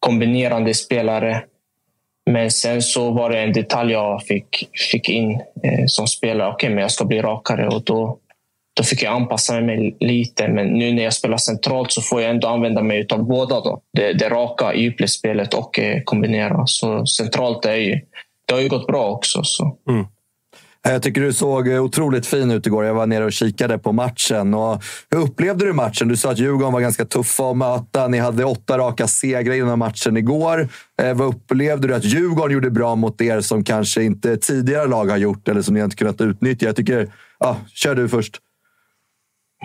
kombinerande spelare. Men sen så var det en detalj jag fick, fick in som spelare. Okej, men jag ska bli rakare och då, då fick jag anpassa mig lite. Men nu när jag spelar centralt så får jag ändå använda mig av båda. Då. Det, det raka djupledsspelet och kombinera. Så centralt är ju, det har ju gått bra också. Så. Jag tycker du såg otroligt fin ut igår. Jag var nere och kikade på matchen. Och hur upplevde du matchen? Du sa att Djurgården var ganska tuffa att möta. Ni hade åtta raka segrar innan matchen igår. Eh, vad upplevde du att Djurgården gjorde bra mot er som kanske inte tidigare lag har gjort eller som ni inte kunnat utnyttja? Jag tycker... Ja, kör du först.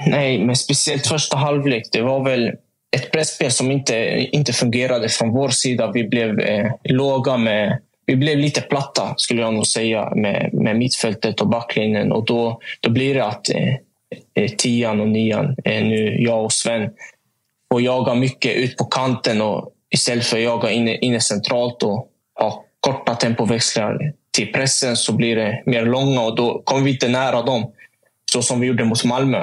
Nej, men speciellt första halvlek. Det var väl ett pressspel som inte, inte fungerade från vår sida. Vi blev eh, låga med vi blev lite platta, skulle jag nog säga, med, med mittfältet och backlinjen. Och då, då blir det att eh, eh tian och nian, eh, nu jag och Sven, får jaga mycket ut på kanten och istället för att jaga inne, inne centralt och ha korta tempoväxlar till pressen så blir det mer långa och då kommer vi inte nära dem. Så som vi gjorde mot Malmö.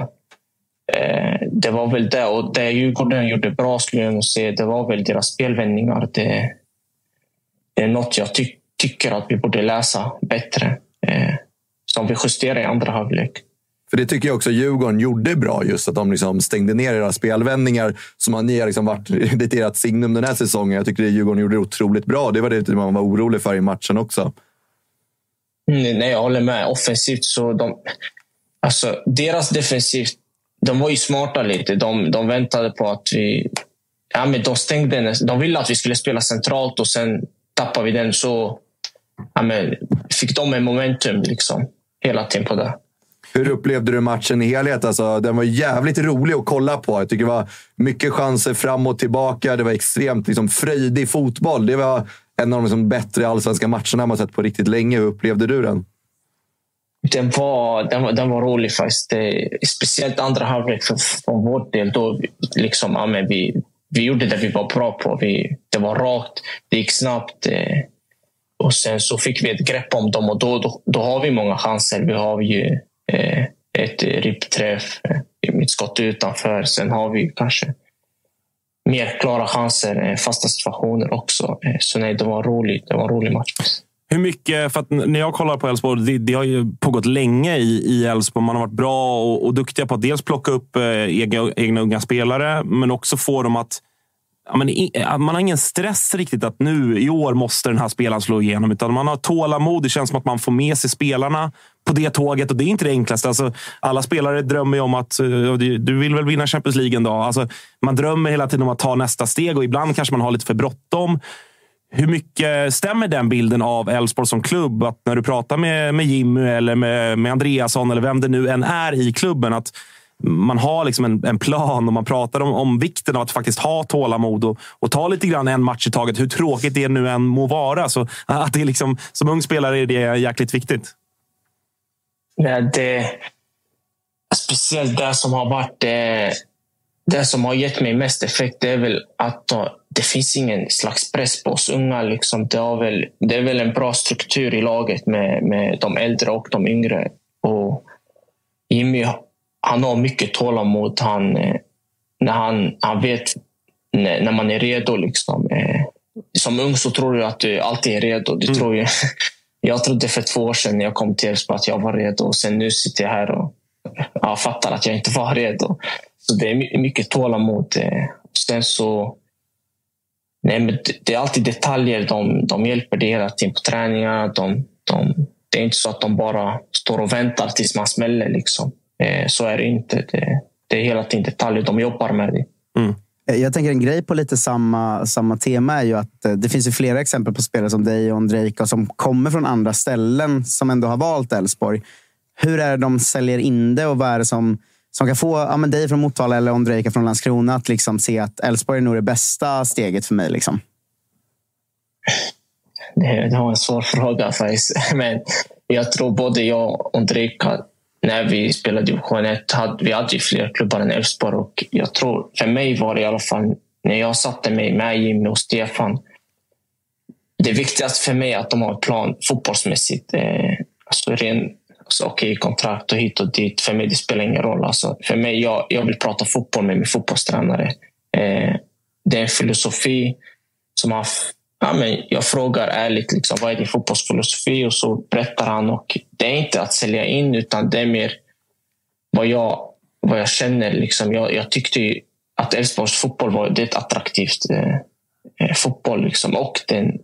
Eh, det var väl det. Och det Djurgården gjorde bra skulle jag nog säga, det var väl deras spelvändningar. Det, det är något jag tycker tycker att vi borde läsa bättre. Eh, som vi justerar i andra halvlek. För det tycker jag också Djurgården gjorde bra, just att de liksom stängde ner era spelvändningar som har ni har liksom varit lite ert signum den här säsongen. Jag tycker att Djurgården gjorde otroligt bra. Det var det man var orolig för i matchen också. Mm, nej, jag håller med. Offensivt så de... Alltså, deras defensivt, de var ju smarta lite. De, de väntade på att vi... Ja, men de stängde De ville att vi skulle spela centralt och sen tappar vi den så ja, men, fick de en momentum liksom, hela tiden på det. Hur upplevde du matchen i helhet? Alltså, den var jävligt rolig att kolla på. Jag tycker det var mycket chanser fram och tillbaka. Det var extremt liksom, fröjdig fotboll. Det var en av de liksom, bättre allsvenska matcherna man sett på riktigt länge. Hur upplevde du den? Den var, den var, den var rolig faktiskt. Speciellt andra halvlek från vår del. Då liksom, ja, men vi, vi gjorde det vi var bra på. Vi, det var rakt, det gick snabbt. Eh, och sen så fick vi ett grepp om dem och då, då, då har vi många chanser. Vi har ju eh, ett ribbträff, eh, ett skott utanför. Sen har vi kanske mer klara chanser, fasta situationer också. Eh, så nej, det var roligt. Det var en rolig match. Hur mycket, för att när jag kollar på Elfsborg, det, det, har ju pågått länge i Elfsborg. Man har varit bra och, och duktiga på att dels plocka upp eh, egna, egna unga spelare, men också få dem att Ja, men eh, man har ingen stress riktigt att nu i år måste den här spelaren slå igenom. Utan man har tålamod. Det känns som att man får med sig spelarna på det tåget. Och det är inte det enklaste. Alltså, alla spelare drömmer ju om att eh, du vill väl vinna Champions League en dag. Alltså, man drömmer hela tiden om att ta nästa steg och ibland kanske man har lite för bråttom. Hur mycket stämmer den bilden av Elfsborg som klubb? Att när du pratar med, med Jimmy eller med, med Andreasson eller vem det nu än är i klubben. att man har liksom en, en, plan och man pratar om, om vikten av att faktiskt ha tålamod och, och ta lite grann en match i taget. Hur tråkigt det nu än må vara. Så äh, att det liksom, som ung spelare är det jäkligt viktigt. Ja, det, speciellt det som har varit det, det som har gett mig mest effekt det är väl att det finns ingen slags press på oss unga. Liksom. Det, har väl, det är väl en bra struktur i laget med, med de äldre och de yngre. Och Jimmy han har mycket tålamod. Han, eh, när han, han vet när, när man är redo. Liksom. Eh, som ung så tror du att du alltid är redo. Du mm. tror ju, jag trodde för två år sedan när jag kom till Elfsborg att jag var redo. Och sen nu sitter jag här och jag fattar att jag inte var redo. Så det är mycket tålamod. Eh. Sen så... Nej, men det är alltid detaljer. De, de hjälper dig hela tiden på träningarna. De, de, det är inte så att de bara står och väntar tills man smäller. Liksom. Eh, så är det inte. Det, det är hela tiden detaljer. De jobbar med det. Mm. Eh, jag tänker en grej på lite samma, samma tema är ju att eh, det finns ju flera exempel på spelare som dig och Ondrejka som kommer från andra ställen som ändå har valt Elfsborg. Hur är det de säljer in det och vad är det som, som kan få ja, men dig från Motala eller Ondrejka från Landskrona att liksom se att Elfsborg är nog det bästa steget för mig? Liksom? Det, det var en svår fråga faktiskt. Men jag tror både jag och Ondrejka när vi spelade division 1 hade vi hade ju fler klubbar än Elfsborg och jag tror, för mig var det i alla fall när jag satte mig med Jimmy och Stefan. Det viktigaste för mig är att de har en plan fotbollsmässigt. Eh, alltså ren, alltså, okej, okay, kontrakt och hit och dit. För mig det spelar ingen roll. Alltså, för mig, jag, jag vill prata fotboll med min fotbollstränare. Eh, det är en filosofi som har ja, men jag frågar ärligt, liksom, vad är din fotbollsfilosofi? Och så berättar han. Och det är inte att sälja in, utan det är mer vad jag, vad jag känner. Liksom. Jag, jag tyckte att Elfsborgs fotboll var det är ett attraktivt eh, eh, fotboll. Liksom. Och den,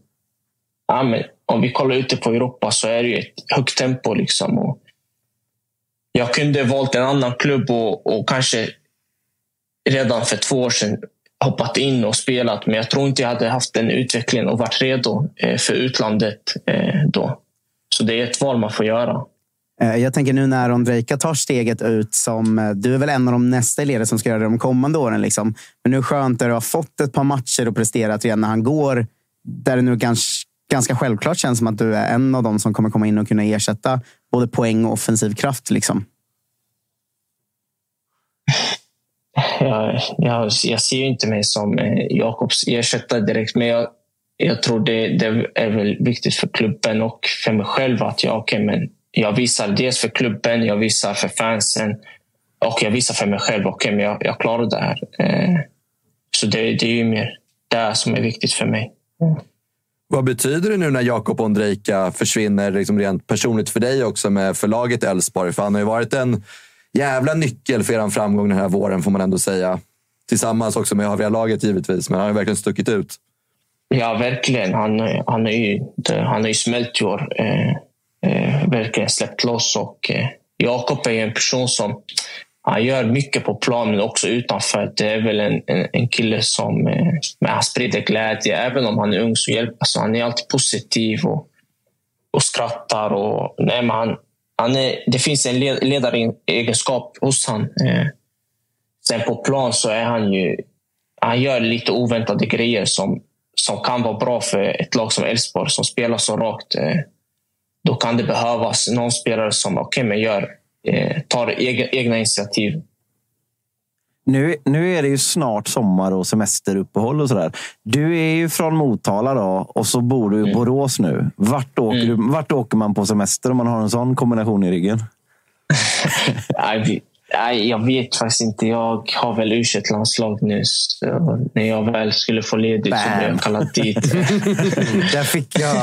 ja, men om vi kollar ute på Europa så är det ju ett högt tempo. Liksom, och jag kunde valt en annan klubb och, och kanske redan för två år sedan hoppat in och spelat, men jag tror inte jag hade haft den utvecklingen och varit redo eh, för utlandet eh, då. Så det är ett val man får göra. Eh, jag tänker nu när Ondrejka tar steget ut som... Du är väl en av de nästa ledare som ska göra det de kommande åren. Liksom. Men nu är det skönt att du har fått ett par matcher och presterat igen när han går. Där det nu ganska, ganska självklart känns som att du är en av dem som kommer komma in och kunna ersätta både poäng och offensiv kraft. Liksom. Jag, jag, jag ser ju inte mig som eh, Jakobs ersättare direkt, men jag, jag tror det, det är väl viktigt för klubben och för mig själv att jag, okay, men jag visar dels för klubben, jag visar för fansen och jag visar för mig själv. Okay, men jag, jag klarar det här. Eh, så det, det är ju mer det som är viktigt för mig. Mm. Vad betyder det nu när Jakob Ondrejka försvinner liksom rent personligt för dig också med förlaget Elfsborg? För han har ju varit en jävla nyckel för er framgång den här våren får man ändå säga. Tillsammans också med övriga laget givetvis, men han har verkligen stuckit ut. Ja, verkligen. Han, han, är ju, han har ju smält i år. Eh, eh, verkligen släppt loss. Och, eh, Jakob är en person som han gör mycket på plan, men också utanför. Det är väl en, en, en kille som eh, men han sprider glädje. Även om han är ung så hjälper alltså, han är alltid positiv och, och skrattar. Och, nej, men han, han är, det finns en ledaregenskap hos han. Eh, sen på plan så är han ju... Han gör lite oväntade grejer som, som kan vara bra för ett lag som Elfsborg som spelar så rakt. Eh. Då kan det behövas någon spelare som okay, men gör, eh, tar egna initiativ. Nu, nu är det ju snart sommar och semesteruppehåll och sådär. Du är ju från Motala då och så bor du i Borås nu. Vart åker, du, vart åker man på semester om man har en sån kombination i ryggen? Nej, jag vet faktiskt inte. Jag har väl u landslag nu. Så när jag väl skulle få ledigt så blev jag kallad dit. Där fick jag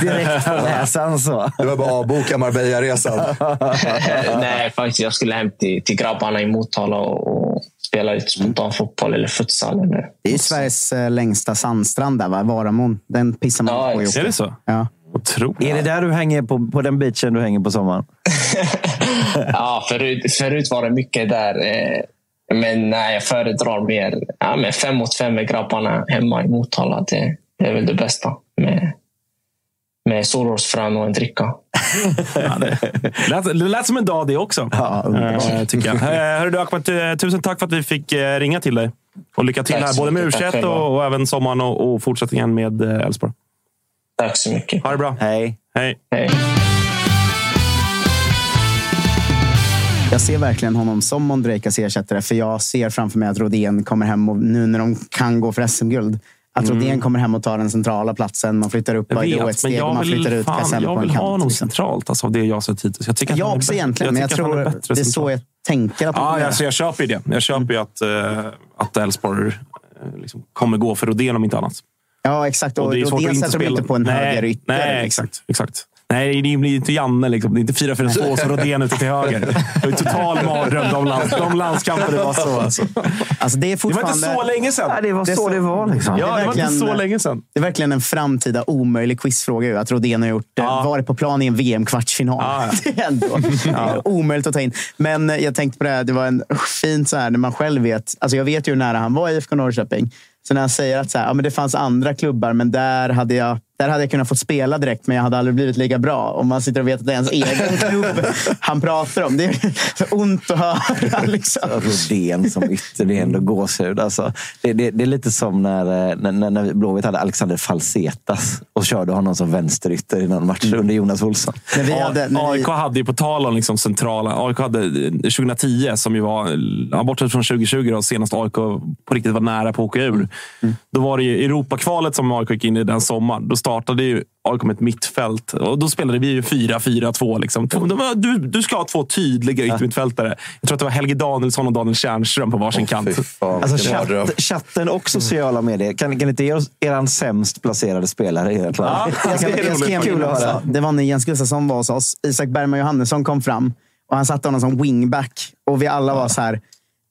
direkt på näsan. Så. Du var bara avboka Marbella-resan. Nej, faktiskt. Jag skulle hem till, till grabbarna i Motala och, spela lite spontan fotboll eller futsal. Eller. Det är Sveriges eh, längsta sandstrand där, va? Varamon. Den pissar man Ja, på. ihop. Är det så? Ja. Otroligt. Är det där du hänger på, på den beachen du hänger på sommaren? Ja, förut, förut var det mycket där. eh, Men nej, jag föredrar mer ja, men fem mot fem med grabbarna hemma i Motala. Det, det är väl det bästa. Med, med solrosfrön och en dricka. lät, det lät som en dag det också. eh, tycker jag. Eh, Hörru du eh, tusen tack för att vi fick eh, ringa till dig. Och lycka till här, både med u och, och även sommaren och, och fortsättningen med Elfsborg. Tack så mycket. Ha det bra. Hej. Hej. Hej. Jag ser verkligen honom som Ondrejkas ersättare, för jag ser framför mig att Rodén kommer hem och nu när de kan gå för SM-guld, att Mm. Rodén kommer hem och tar den centrala platsen. Man flyttar upp Jag Baidoo ett men steg och jag man flyttar ut Kassem på jag en vill ha kant. honom liksom. centralt alltså, av det jag sett hittills. Jag tycker att Jag han är också bä- egentligen, men jag tycker att han tror är det är så centralt. jag tänker att de Ja, alltså, jag köper ju det. Jag köper ju att, eh, att Elfsborg eh, liksom kommer gå för Rodén om inte annat. Ja, exakt. Och, det är svårt Rodén sätter de inte på en nej, höger ytter. Nej, liksom. exakt. exakt. Nej, det blir inte Janne. Liksom. Det är inte 4-4-2 som Rodén ute till höger. Det var total mardröm, de, lands, de landskamper det var så. Alltså. Alltså, det, är Det var inte fortfarande... så länge sedan. Ja, det var så det var. Liksom. Ja, det var inte så länge sedan. Det är verkligen en framtida omöjlig quizfråga. ju, Att Rodén har gjort, Ja. varit på plan i en VM-kvartsfinal. Ja, ja. Det är ändå är omöjligt att ta in. Men eh, jag tänkte på det här, det var en fint så här när man själv vet. Alltså jag vet ju hur nära han var i IFK Norrköping. Så när han säger att så här, ja, men det fanns andra klubbar, men där hade jag där hade jag kunnat få spela direkt, men jag hade aldrig blivit lika bra. Om man sitter och vet att det är ens egen klubb han pratar om. Det är så ont att höra. Liksom. Rodén som ytter, det är ändå gåshud. Alltså, det, det, det är lite som när, eh, när, när- när Blåvitt hade Alexander Falsetas och körde honom som vänsterytter i någon match under Jonas Olsson. När vi hade, vi, AIK hade ju, på tal om liksom centrala, AIK hade eh, 2010, som ju var, bortsett från 2020, då, senast AIK på riktigt var nära på att åka ur. Då var det ju Europakvalet som AIK gick in i den sommaren. Då startade ju AIK med ett mittfält. Och då spelade vi ju 4-4-2. Liksom. Du, du ska ha två tydliga yttermittfältare. Jag tror att det var Helge Danielsson och Daniel Tjärnström på varsin kant. Fy fan, Alltså, chatt, chatten och sociala medier. Kan, kan inte ge oss er sämst placerade spelare i ert lag? Det var när Jens Gustafsson var hos oss. Isak Bergman Johannesson kom fram och han satte honom som wingback. Och vi alla var så här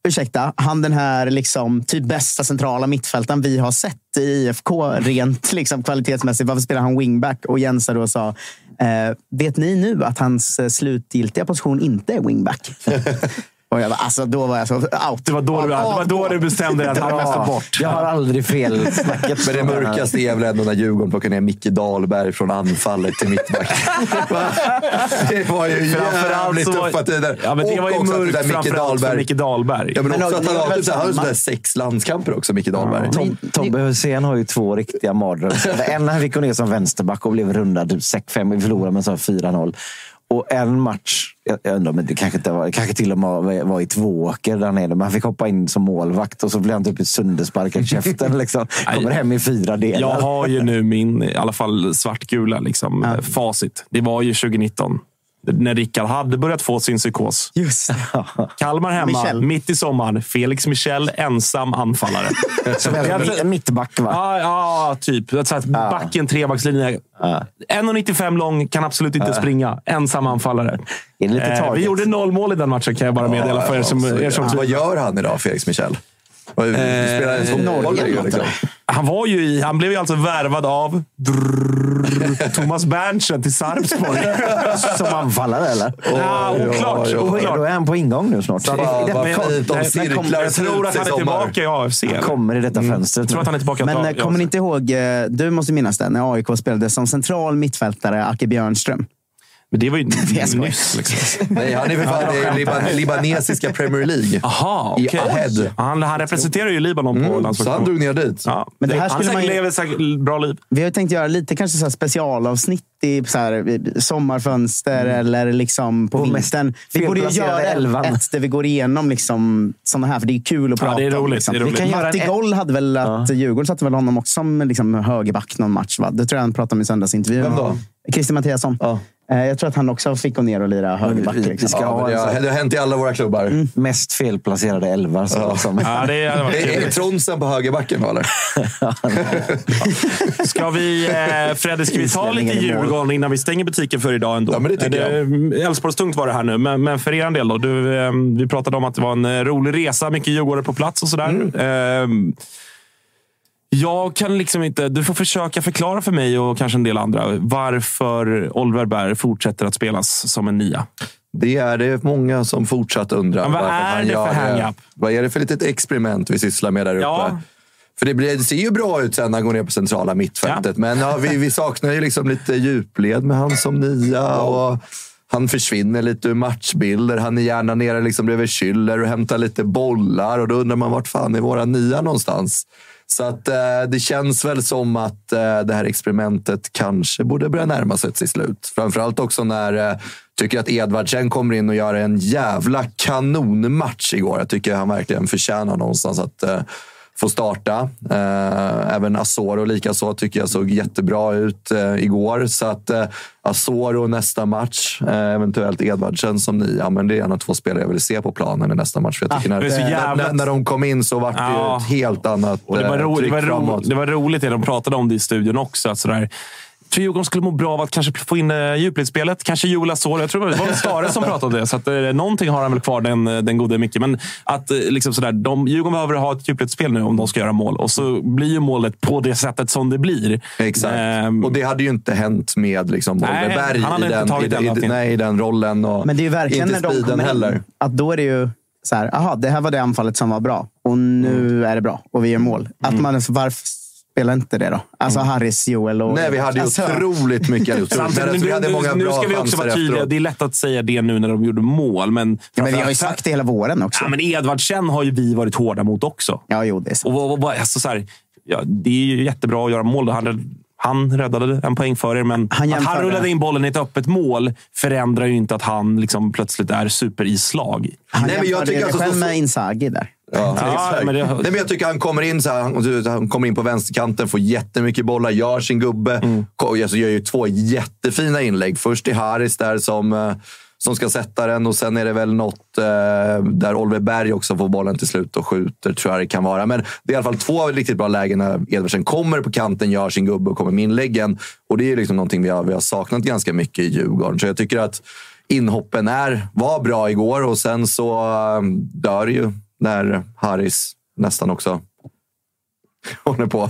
ursäkta, han den här liksom, typ bästa centrala mittfältaren vi har sett i IFK rent liksom, kvalitetsmässigt. Varför spelar han wingback? Och Jensa då sa, eh, vet ni nu att hans eh, slutgiltiga position inte är wingback? Och jag bara, alltså, då var jag så out. Det var då du, det var då du bestämde dig att han måste bort. Jag har aldrig fel snacket. Men det mörkaste är väl ändå när Djurgården plockar ner Micke Dahlberg från anfallet till mittback. det var ju jävligt tuffa tider. Ja, men det Och var ju mörkt framförallt för Micke Dahlberg. Ja, men, Men också då- att han har typ, sådär sex landskamper också, Micke Dahlberg. Tom, Tobbe Hysén har ju två riktiga mardrömmar. En han fick gå ner som vänsterback och blev rundad typ 6-5. Vi förlorade med så 4-0. Och en match, jag undrar men det kanske, inte var, kanske till och med var, i Tvååker där nere. Men han fick hoppa in som målvakt och så blev han typ söndersparkad i käften. Liksom. Kommer hem i fyra delar. Jag har ju nu min, i alla fall svartgula, liksom, facit. Det var ju 2019. När Rickard hade börjat få sin psykos. Just Kalmar hemma, Michel. mitt i sommaren. Felix Michel, ensam anfallare. Som en mittback va? Ja, ja typ. Så att backen, trebackslinje. 1,95 lång, kan absolut inte springa. Ensam anfallare. Eh, vi gjorde noll mål i den matchen kan jag bara meddela för er som, er som Vad gör han idag, Felix Michel? Vad- Spelar en fotboll? Norge, liksom. Han, var ju i, han blev ju alltså värvad av drrrr, Thomas Berntsen till Sarpsborg. Som anfallare eller? Ja, oklart. Och oklart. då är han på ingång nu snart. Fan, I vad fint kom- cirklar Jag tror att han är tillbaka i AFC. Han kommer i detta fönstret. Jag tror att han är tillbaka Men eh, kommer ni inte ihåg, eh, du måste minnas det, när AIK spelade som central mittfältare, Acke Björnström. Men det var ju nyss. Liksom. Nej, han är för fan det är liban, libanesiska Premier League. Aha, I okej. Ahed. Han, han representerar ju Libanon på Mm, så han landslagsnivå. drog ner dit. Ja, Men det det här han skulle man ju- lever säkert bra liv. Vi har ju tänkt göra lite kanske så här specialavsnitt i så här, i sommarfönster eller liksom på På vintern. Vi borde ju göra elvan. ett där vi går igenom liksom såna här, för det är kul att Ja, prata det är om. roligt, Liksom. det är roligt. Vi kan göra Matti Goll hade väl att Djurgården satte väl honom också som liksom högerback någon match. Va? Det tror jag han pratade om i söndagsintervjun. Vem då? Christer Mattiasson. Ja. Eh, Jag tror att han också fick gå ner och lira högerback. vi- vi Liksom. ska Ja, ha det, har, det har hänt i alla våra klubbar. Mest felplacerade elvar. Så, Ja, det hade varit Det är, är det trevligt. Tronsen på högerbacken då, eller? Ska vi, eh, Fredde, ska vi ta lite. Djurgården innan vi stänger butiken för idag? Ändå? Ja, men det tycker jag. Älvsborgstungt var det här nu, men, men för er del då? Du, eh, vi pratade om att det var en eh, rolig resa, mycket djurgårdare på plats och sådär. Mm. Eh, jag kan liksom inte... Du får försöka förklara för mig och kanske en del andra varför Oliver Berg fortsätter att spelas som en nia. Det är det många som fortsatt undrar. Men vad är det för hang-up? Vad är det för litet experiment vi sysslar med där uppe? Ja. För det, blir, det ser ju bra ut sen när han går ner på centrala mittfältet. Men ja, vi, vi saknar ju liksom lite djupled med han som nia. Och han försvinner lite ur matchbilder. Han är gärna nere liksom bredvid Schüller och hämtar lite bollar. Och då undrar man vart fan är våra nia någonstans? Så att, eh, det känns väl som att eh, det här experimentet kanske borde börja närma sig sitt slut. Framförallt också när eh, tycker att Edvardsen kommer in och gör en jävla kanonmatch igår. Jag tycker han verkligen förtjänar någonstans att eh, eh, få starta. Eh, även Asoro likaså tycker jag såg jättebra ut eh, igår. Så att eh, Asoro nästa match, eventuellt Edvardsen som nia. Men det är en av två spelare jag vill se på planen i nästa match. För jag tycker när, det är så när, jävla- när, när de kom in så var det Ja. ett helt annat Och det, var ro, det, tryck var ro, framåt. det var roligt det de pratade om det i studion också. Att sådär, tror Djurgården skulle må bra av att kanske få in uh, djupledsspelet. Kanske Joel Asoro. Jag tror det var Stare som pratade om det. Så att, uh, någonting har han väl kvar, den, eh, den gode Micke. Men att uh, liksom sådär, de, Djurgården behöver ha ett djupledsspel nu om de ska göra mål. Och så blir ju målet på det sättet som det blir. Exakt. Ehm, och det hade ju inte hänt med liksom, Nej, Oliver Berg han hade i, inte den, tagit i, den i, nej, i den rollen. Och Men det är ju verkligen inte när de kommer heller. in, att då är det ju så här, aha, det här var det anfallet som var bra och nu Mm. är det bra och vi gör mål. Att man, varför spelar inte det då? Alltså Harris, Joel och... Mm. Nej, vi hade ju alltså, otroligt mycket. otroligt. Men nu, vi hade många nu, nu bra ska vi också vara tydliga. efteråt. Det är lätt att säga det nu när de gjorde mål. Men, Ja, men vi har ju sagt det hela våren också. Ja, men Edvardsen har ju vi varit hårda mot också. Ja, jo, det är sant. Och, och, och, alltså, så här, ja, det är ju jättebra att göra mål. Han, han räddade en poäng för er, men Han att han rullade in bollen i ett öppet mål förändrar ju inte att han liksom plötsligt är super i slag. Han Nej, men jag tycker det alltså själv så- med Inzaghi där. Ja, Ja, men det- Nej, men jag tycker han kommer in så här, han, han kommer in på vänsterkanten, får jättemycket bollar, gör sin gubbe. Mm. Alltså, gör ju två jättefina inlägg. Först till Haris där som, eh, som ska sätta den och sen är det väl något eh, där Oliver Berg också får bollen till slut och skjuter, tror jag det kan vara. Men det är i alla fall två riktigt bra lägen när Edvardsen kommer på kanten, gör sin gubbe och kommer med inläggen. Och det är liksom någonting vi har, vi har saknat ganska mycket i Djurgården. Så jag tycker att inhoppen är, var bra igår och sen så eh, dör ju när Harris nästan också håller på.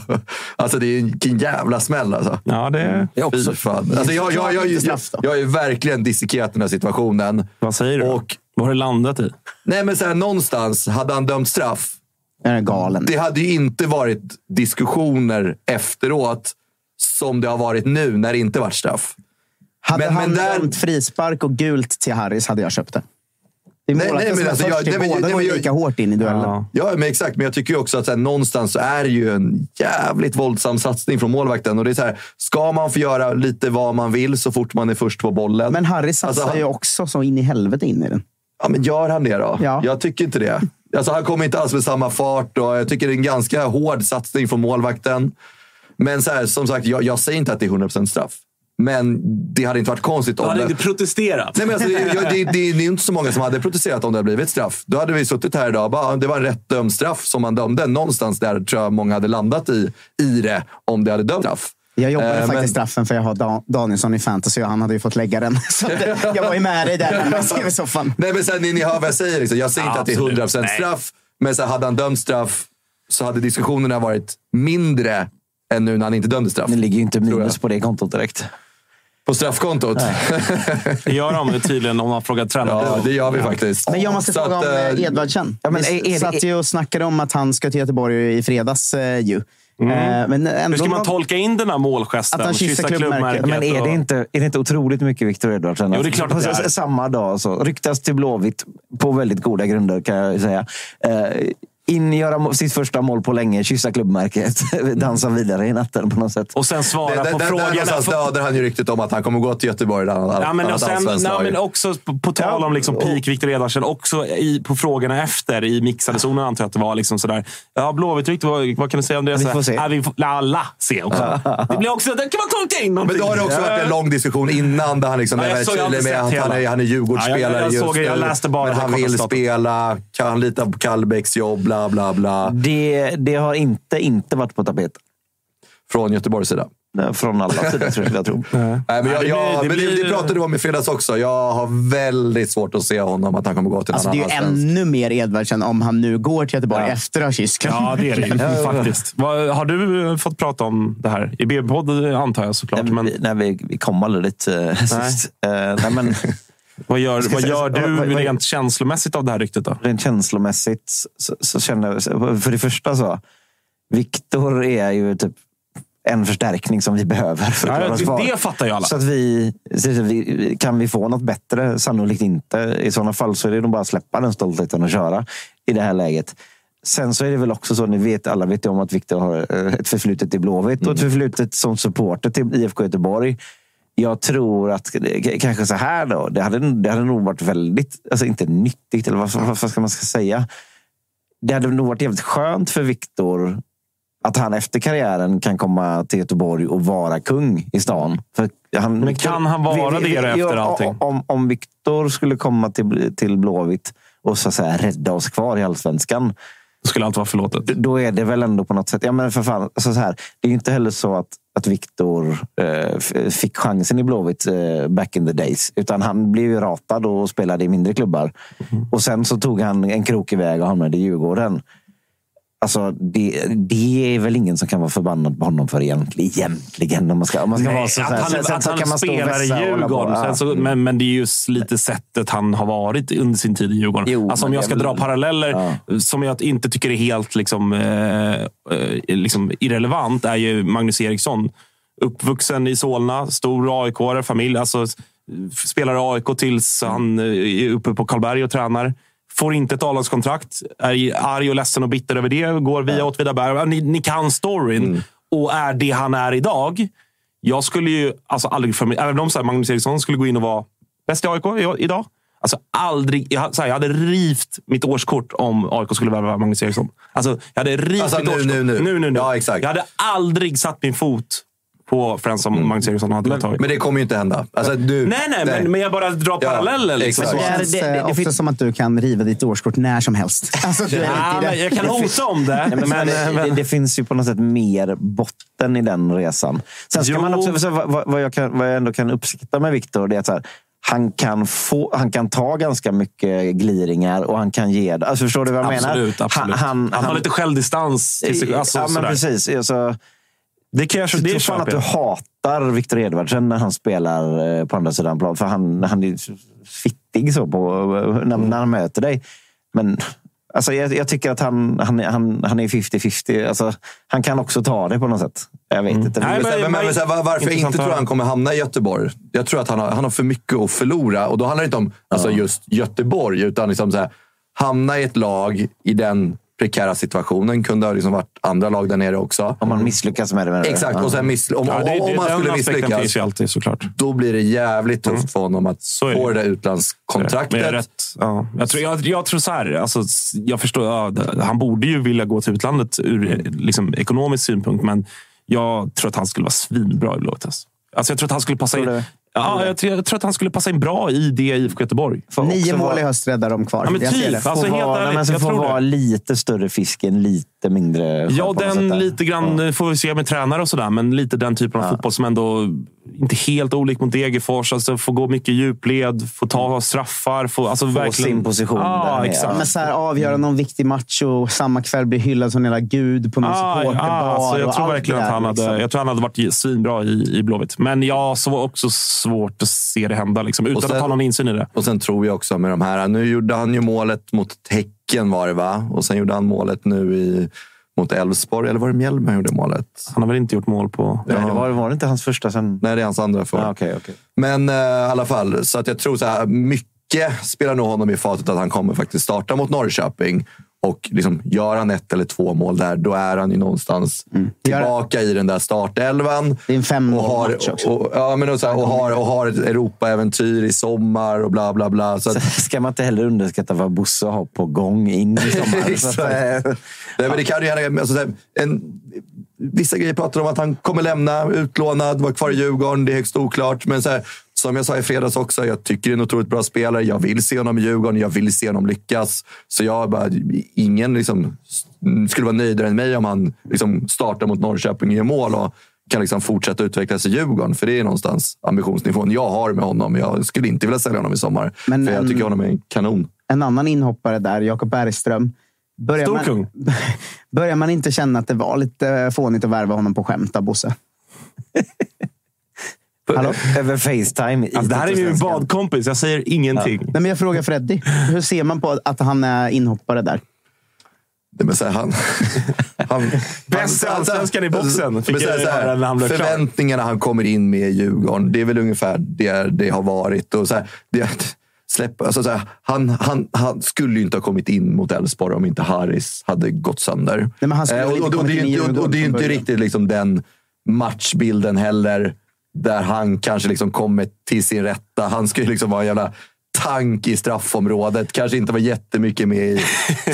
Alltså det är en jävla smäll alltså. Ja, det är också... Fy fan. Alltså, jag, jag, jag, jag, jag har ju verkligen dissekerat den här situationen. Vad säger du? Och, Vad har det landat i? nej, men så här, någonstans hade han dömt straff. är galen. Det hade ju inte varit diskussioner efteråt som det har varit nu när det inte varit straff. Hade Men- han men där- dömt frispark och gult till Harris hade jag köpt det. Det är Nej, målvakten nej, men som alltså, först jag- nej, men- båda nej, går lika hårt in i duellen. Ja, men exakt. Men jag tycker också att så här, någonstans så är det ju en jävligt våldsam satsning från målvakten. Och det är så här, ska man få göra lite vad man vill så fort man är först på bollen? Men Harris satsar Alltså, han- ju också så in i helvete in i den. Ja, men gör han det då? Ja. Jag tycker inte det. Alltså, han kommer inte alls med samma fart och jag tycker det är en ganska hård satsning från målvakten. Men så här, som sagt, jag, jag säger inte att det är 100% straff. Men det hade inte varit konstigt Du om hade det... inte protesterat. Nej, men alltså, det, det, det, det är inte så många som hade protesterat om det hade blivit straff. Då hade vi suttit här idag och bara, det var en rätt dömd straff som man dömde. Någonstans där tror jag många hade landat i, i det om det hade dömt straff. Jag jobbade Eh, faktiskt men- straffen för jag har Dan- Danielsson i fantasy och han hade ju fått lägga den. Så att, jag var ju med dig där hemma i tv-soffan. Nej, men sen, ni, ni hör vad jag säger. Liksom. Jag säger inte att det är Absolut. 100% Nej. straff, men så här, hade han dömt straff så hade diskussionerna varit mindre än nu när han inte dömde straff. Det ligger ju inte minus på det kontot direkt. På straffkontot? Det gör de tydligen om man frågar tränaren. Ja, det gör vi faktiskt. Men jag måste Så fråga att, om eh, eh, Edvardsen. ja, men Vi är- är det- satt ju och snackade om att han ska till Göteborg i fredags eh, ju. Mm. Men ändå Hur ska man tolka in den här målgesten? Att han kysser klubbmärket. Men är det, inte, är det inte otroligt mycket Victor Edvardsen? Jo, det är klart att det På är. Samma dag så ryktas till Blåvitt på väldigt goda grunder kan jag säga. In, göra sitt första mål på länge, kyssa klubbmärket, dansa vidare i natten på något sätt. Och sen svara där, på där, där frågan. någonstans dödar han ju ryktet om att han kommer gå till Göteborg. Där han, Ja, men, han och sen, nej, men också på, på tal om liksom peak Victor Edvardsen, också i, på frågorna efter i mixade zonen antar jag att det var. Liksom sådär. Ja, Blåvitt-rykte, vad, vad kan du säga om det? Vi får se. Ja, vi får alla se också. Det blir också, där kan man tolka in Men någonting. då har det också varit en lång diskussion innan där han liksom Ja, är jag väldigt jag tydlig med att han är, han är Djurgårdsspelare Ja, jag- jag just såg- jag läste bara men det han vill spela, kan han lita på Kallbäcks jobb, bla bla bla. Det, det har inte, inte varit på tapeten. Från Göteborgs sida. Nej, Från alla sidor skulle jag tro. Nej, men jag, det blir- jag, det men det, blir- det pratade du om i fredags också. Jag har väldigt svårt att se honom att han kommer gå till Alltså, det är annan ju ännu mer Edvardsen om han nu går till Göteborg Ja. efter att ha kysst Ja, det är det ju faktiskt. Vad, har du fått prata om det här? I BB-podd antar jag såklart. Nej, Men vi, nej, vi, vi kom aldrig dit eh, sist. Eh, nej, men, vad gör, vad gör du vad- vad- rent känslomässigt av det här ryktet? Då? rent känslomässigt så, så känner jag... För det första så, Viktor är ju typ en förstärkning som vi behöver för att oss det, det fattar ju alla. Så att vi, kan vi få något bättre? Sannolikt inte. I sådana fall så är det nog bara att släppa den stoltheten och köra i det här läget. Sen så är det väl också så, ni vet, alla vet ju om att Viktor har eh, ett förflutet i Blåvitt och ett förflutet som supporter till IFK Göteborg. Jag tror att det- kanske så här då. Det hade, det hade nog varit väldigt, alltså inte nyttigt, eller vad, vad, ska man ska säga? Det hade nog varit jävligt skönt för Viktor att han efter karriären kan komma till Göteborg och vara kung i stan. För han, Men kan han vara det då efter allting? Om, om Viktor skulle komma till, till Blåvitt och så att säga rädda oss kvar i allsvenskan. Då skulle allt vara förlåtet. Då är det väl ändå på något sätt... Ja, men för fan, alltså så här, det är ju inte heller så att, att Viktor eh, fick chansen i Blåvitt eh, back in the days. Utan han blev ju ratad och spelade i mindre klubbar. Mm. Och sen så tog han en krokig väg och hamnade i Djurgården. Alltså, det, det är väl ingen som kan vara förbannad på honom för egentligen. egentligen om man ska, om man ska Nej, vara så, att han, Sen- sen att han och spelar i. Djurgården. Ja. Sen så, men, men det är ju lite sättet han har varit under sin tid i Djurgården. Jo, alltså, om jag ska dra paralleller som jag inte tycker är helt liksom, eh, eh, liksom irrelevant är ju Magnus Eriksson. Uppvuxen i Solna, stor aik familj. Alltså, spelar i AIK tills han eh, är uppe på Karlberg och tränar. Får inte ett A-lagskontrakt. Är arg och ledsen och bitter över det. Går via Åtvidaberg. Ni, ni kan storyn. Och är det han är idag. Jag skulle ju alltså aldrig för mig, även om så här, Magnus Eriksson skulle gå in och vara bäst i AIK idag. Alltså aldrig, jag, så här, jag hade rivt mitt årskort om AIK skulle värva Magnus Eriksson. Alltså, jag hade rivit Alltså, mitt nu, årskort. nu, nu. nu, nu, nu. Ja, exakt. Jag hade aldrig satt min fot på Friends som Magnus Eriksson hade velat ha. Men det kommer ju inte hända. Alltså, du, Nej, nej, Men, men jag bara drar Ja, paralleller. Liksom. exakt. Det känns eh, ofta som att du kan riva ditt årskort när som helst. Alltså, Ja, men det. jag kan hota om det. Nej, men, men, men, det, det finns ju på något sätt mer botten i den resan. Sen ska Jo. man också, så vad, vad, jag kan, vad jag ändå kan uppskatta med Viktor, det är att så här, han kan, få, han kan ta ganska mycket gliringar och han kan ge det. Alltså, förstår du vad jag absolut, menar? Absolut. Han, han, har lite självdistans. Till sig, alltså, ja, men sådär. precis. Alltså, det jag det tror fan att du hatar Victor Edvardsen när han spelar eh, på andra sidan plan. För han, han är fittig så på, när, när han möter dig. Men alltså, jag, jag tycker att han, han, han, han är 50-50. Alltså, han kan också ta det på något sätt. Jag vet inte. Men, men, men, men, var- varför jag inte tror han kommer hamna i Göteborg? Jag tror att han har, han har för mycket att förlora. Och då handlar det inte om alltså, just Göteborg, utan liksom så här, hamna i ett lag i den prekära situationen. Kunde ha liksom varit andra lag där nere också. Om man misslyckas med det. menar du? Exakt. Och sen miss, om, Ja, det- om, om det- man skulle misslyckas, finns ju alltid såklart. då blir det jävligt tufft för honom att det. få det där utlandskontraktet. Men jag, är rätt, ja. jag, tror, jag, jag tror så här. Alltså, jag förstår, ja, det- han borde ju vilja gå till utlandet ur Mm. liksom, ekonomisk synpunkt, men jag tror att han skulle vara svinbra i Blåvitt. Alltså. Alltså, jag tror att han skulle passa in. Ja, jag, tror, jag tror att han skulle passa in bra i det IFK Göteborg. Nio mål i höst räddar de kvar. Ja, men Jag ser typ. det. Alltså, Får helt vara, ärligt, men så jag får tror det. vara lite större fisk än lite mindre Ja, den lite grann får vi se med tränare och sådär. Men lite den typen av fotboll som ändå inte helt olik mot Degerfors. Alltså, får gå mycket djupled, får ta straffar. Får, alltså, Få verkligen, sin position Ja, där, exakt. Men så här, avgöra någon viktig match och samma kväll bli hyllad som en jävla gud på någon Ah, supporterbar. ah, så jag tror verkligen att han hade, liksom. jag tror han hade varit svinbra i, i Blåvitt. Men jag har så också svårt att se det hända liksom, utan sen- att ha någon insyn i det. Och sen tror jag också med de här. Nu gjorde han ju målet mot Häcken var det va? Och sen gjorde han målet nu i, mot Elfsborg. Eller var det Mjällby han gjorde målet? Han har väl inte gjort mål på... Nej, det var, var det inte hans första sen? Nej, det är hans andra för. Ah, okej, okej. Men eh, i alla fall, så att jag tror så här, mycket spelar nog honom i fatet att han kommer faktiskt starta mot Norrköping. Och liksom, gör han ett eller två mål där, då är han ju någonstans tillbaka i den där startelvan. Det är en och femmålsmatch har, också. och, ja, men och, så här, och, har, och har ett Europaäventyr i sommar och bla bla bla. Så att, Ska man inte heller underskatta vad Bosse har på gång in i sommar. så att, Nej, men det kan ju gärna, alltså, så en, vissa grejer pratar om att han kommer lämna, utlånad, vara kvar i Djurgården. Det är högst oklart. Men så här, som jag sa i fredags också, jag tycker det är en otroligt bra spelare. Jag vill se honom i Djurgården, jag vill se honom lyckas. Så jag bara, ingen liksom, skulle vara nöjdare än mig om han liksom, startar mot Norrköping och gör mål. Och, kan liksom fortsätta utvecklas i Djurgården. För det är någonstans ambitionsnivån jag har med honom. Jag skulle inte vilja sälja honom i sommar. Men för jag en- tycker honom är en kanon. En annan inhoppare där, Jakob Bergström. Börjar man, Storkung. börjar man inte känna att det var lite fånigt att värva honom på skämt av Bosse? Hallå? Över Facetime. Alltså, det här är min badkompis. Jag säger ingenting. Nej, men jag frågar Freddy. Hur ser man på att han är inhoppare där? Det vill säga, han, han, Bäst i han- Allsvenskan i boxen, fick Men så här, jag så här, höra när han blev klar. Förväntningarna han kommer in med i Djurgården, det är väl ungefär det det har varit. Och så här, det, släpp, alltså så här, han, han, han skulle ju inte ha kommit in mot Elfsborg om inte Harris hade gått sönder. Nej, men han skulle Eh, och, inte och, och, och, och det är ju inte riktigt liksom den matchbilden heller. Där han kanske liksom kommer till sin rätta. Han ska ju liksom vara en jävla tank i straffområdet. Kanske inte vara jättemycket med i Ser,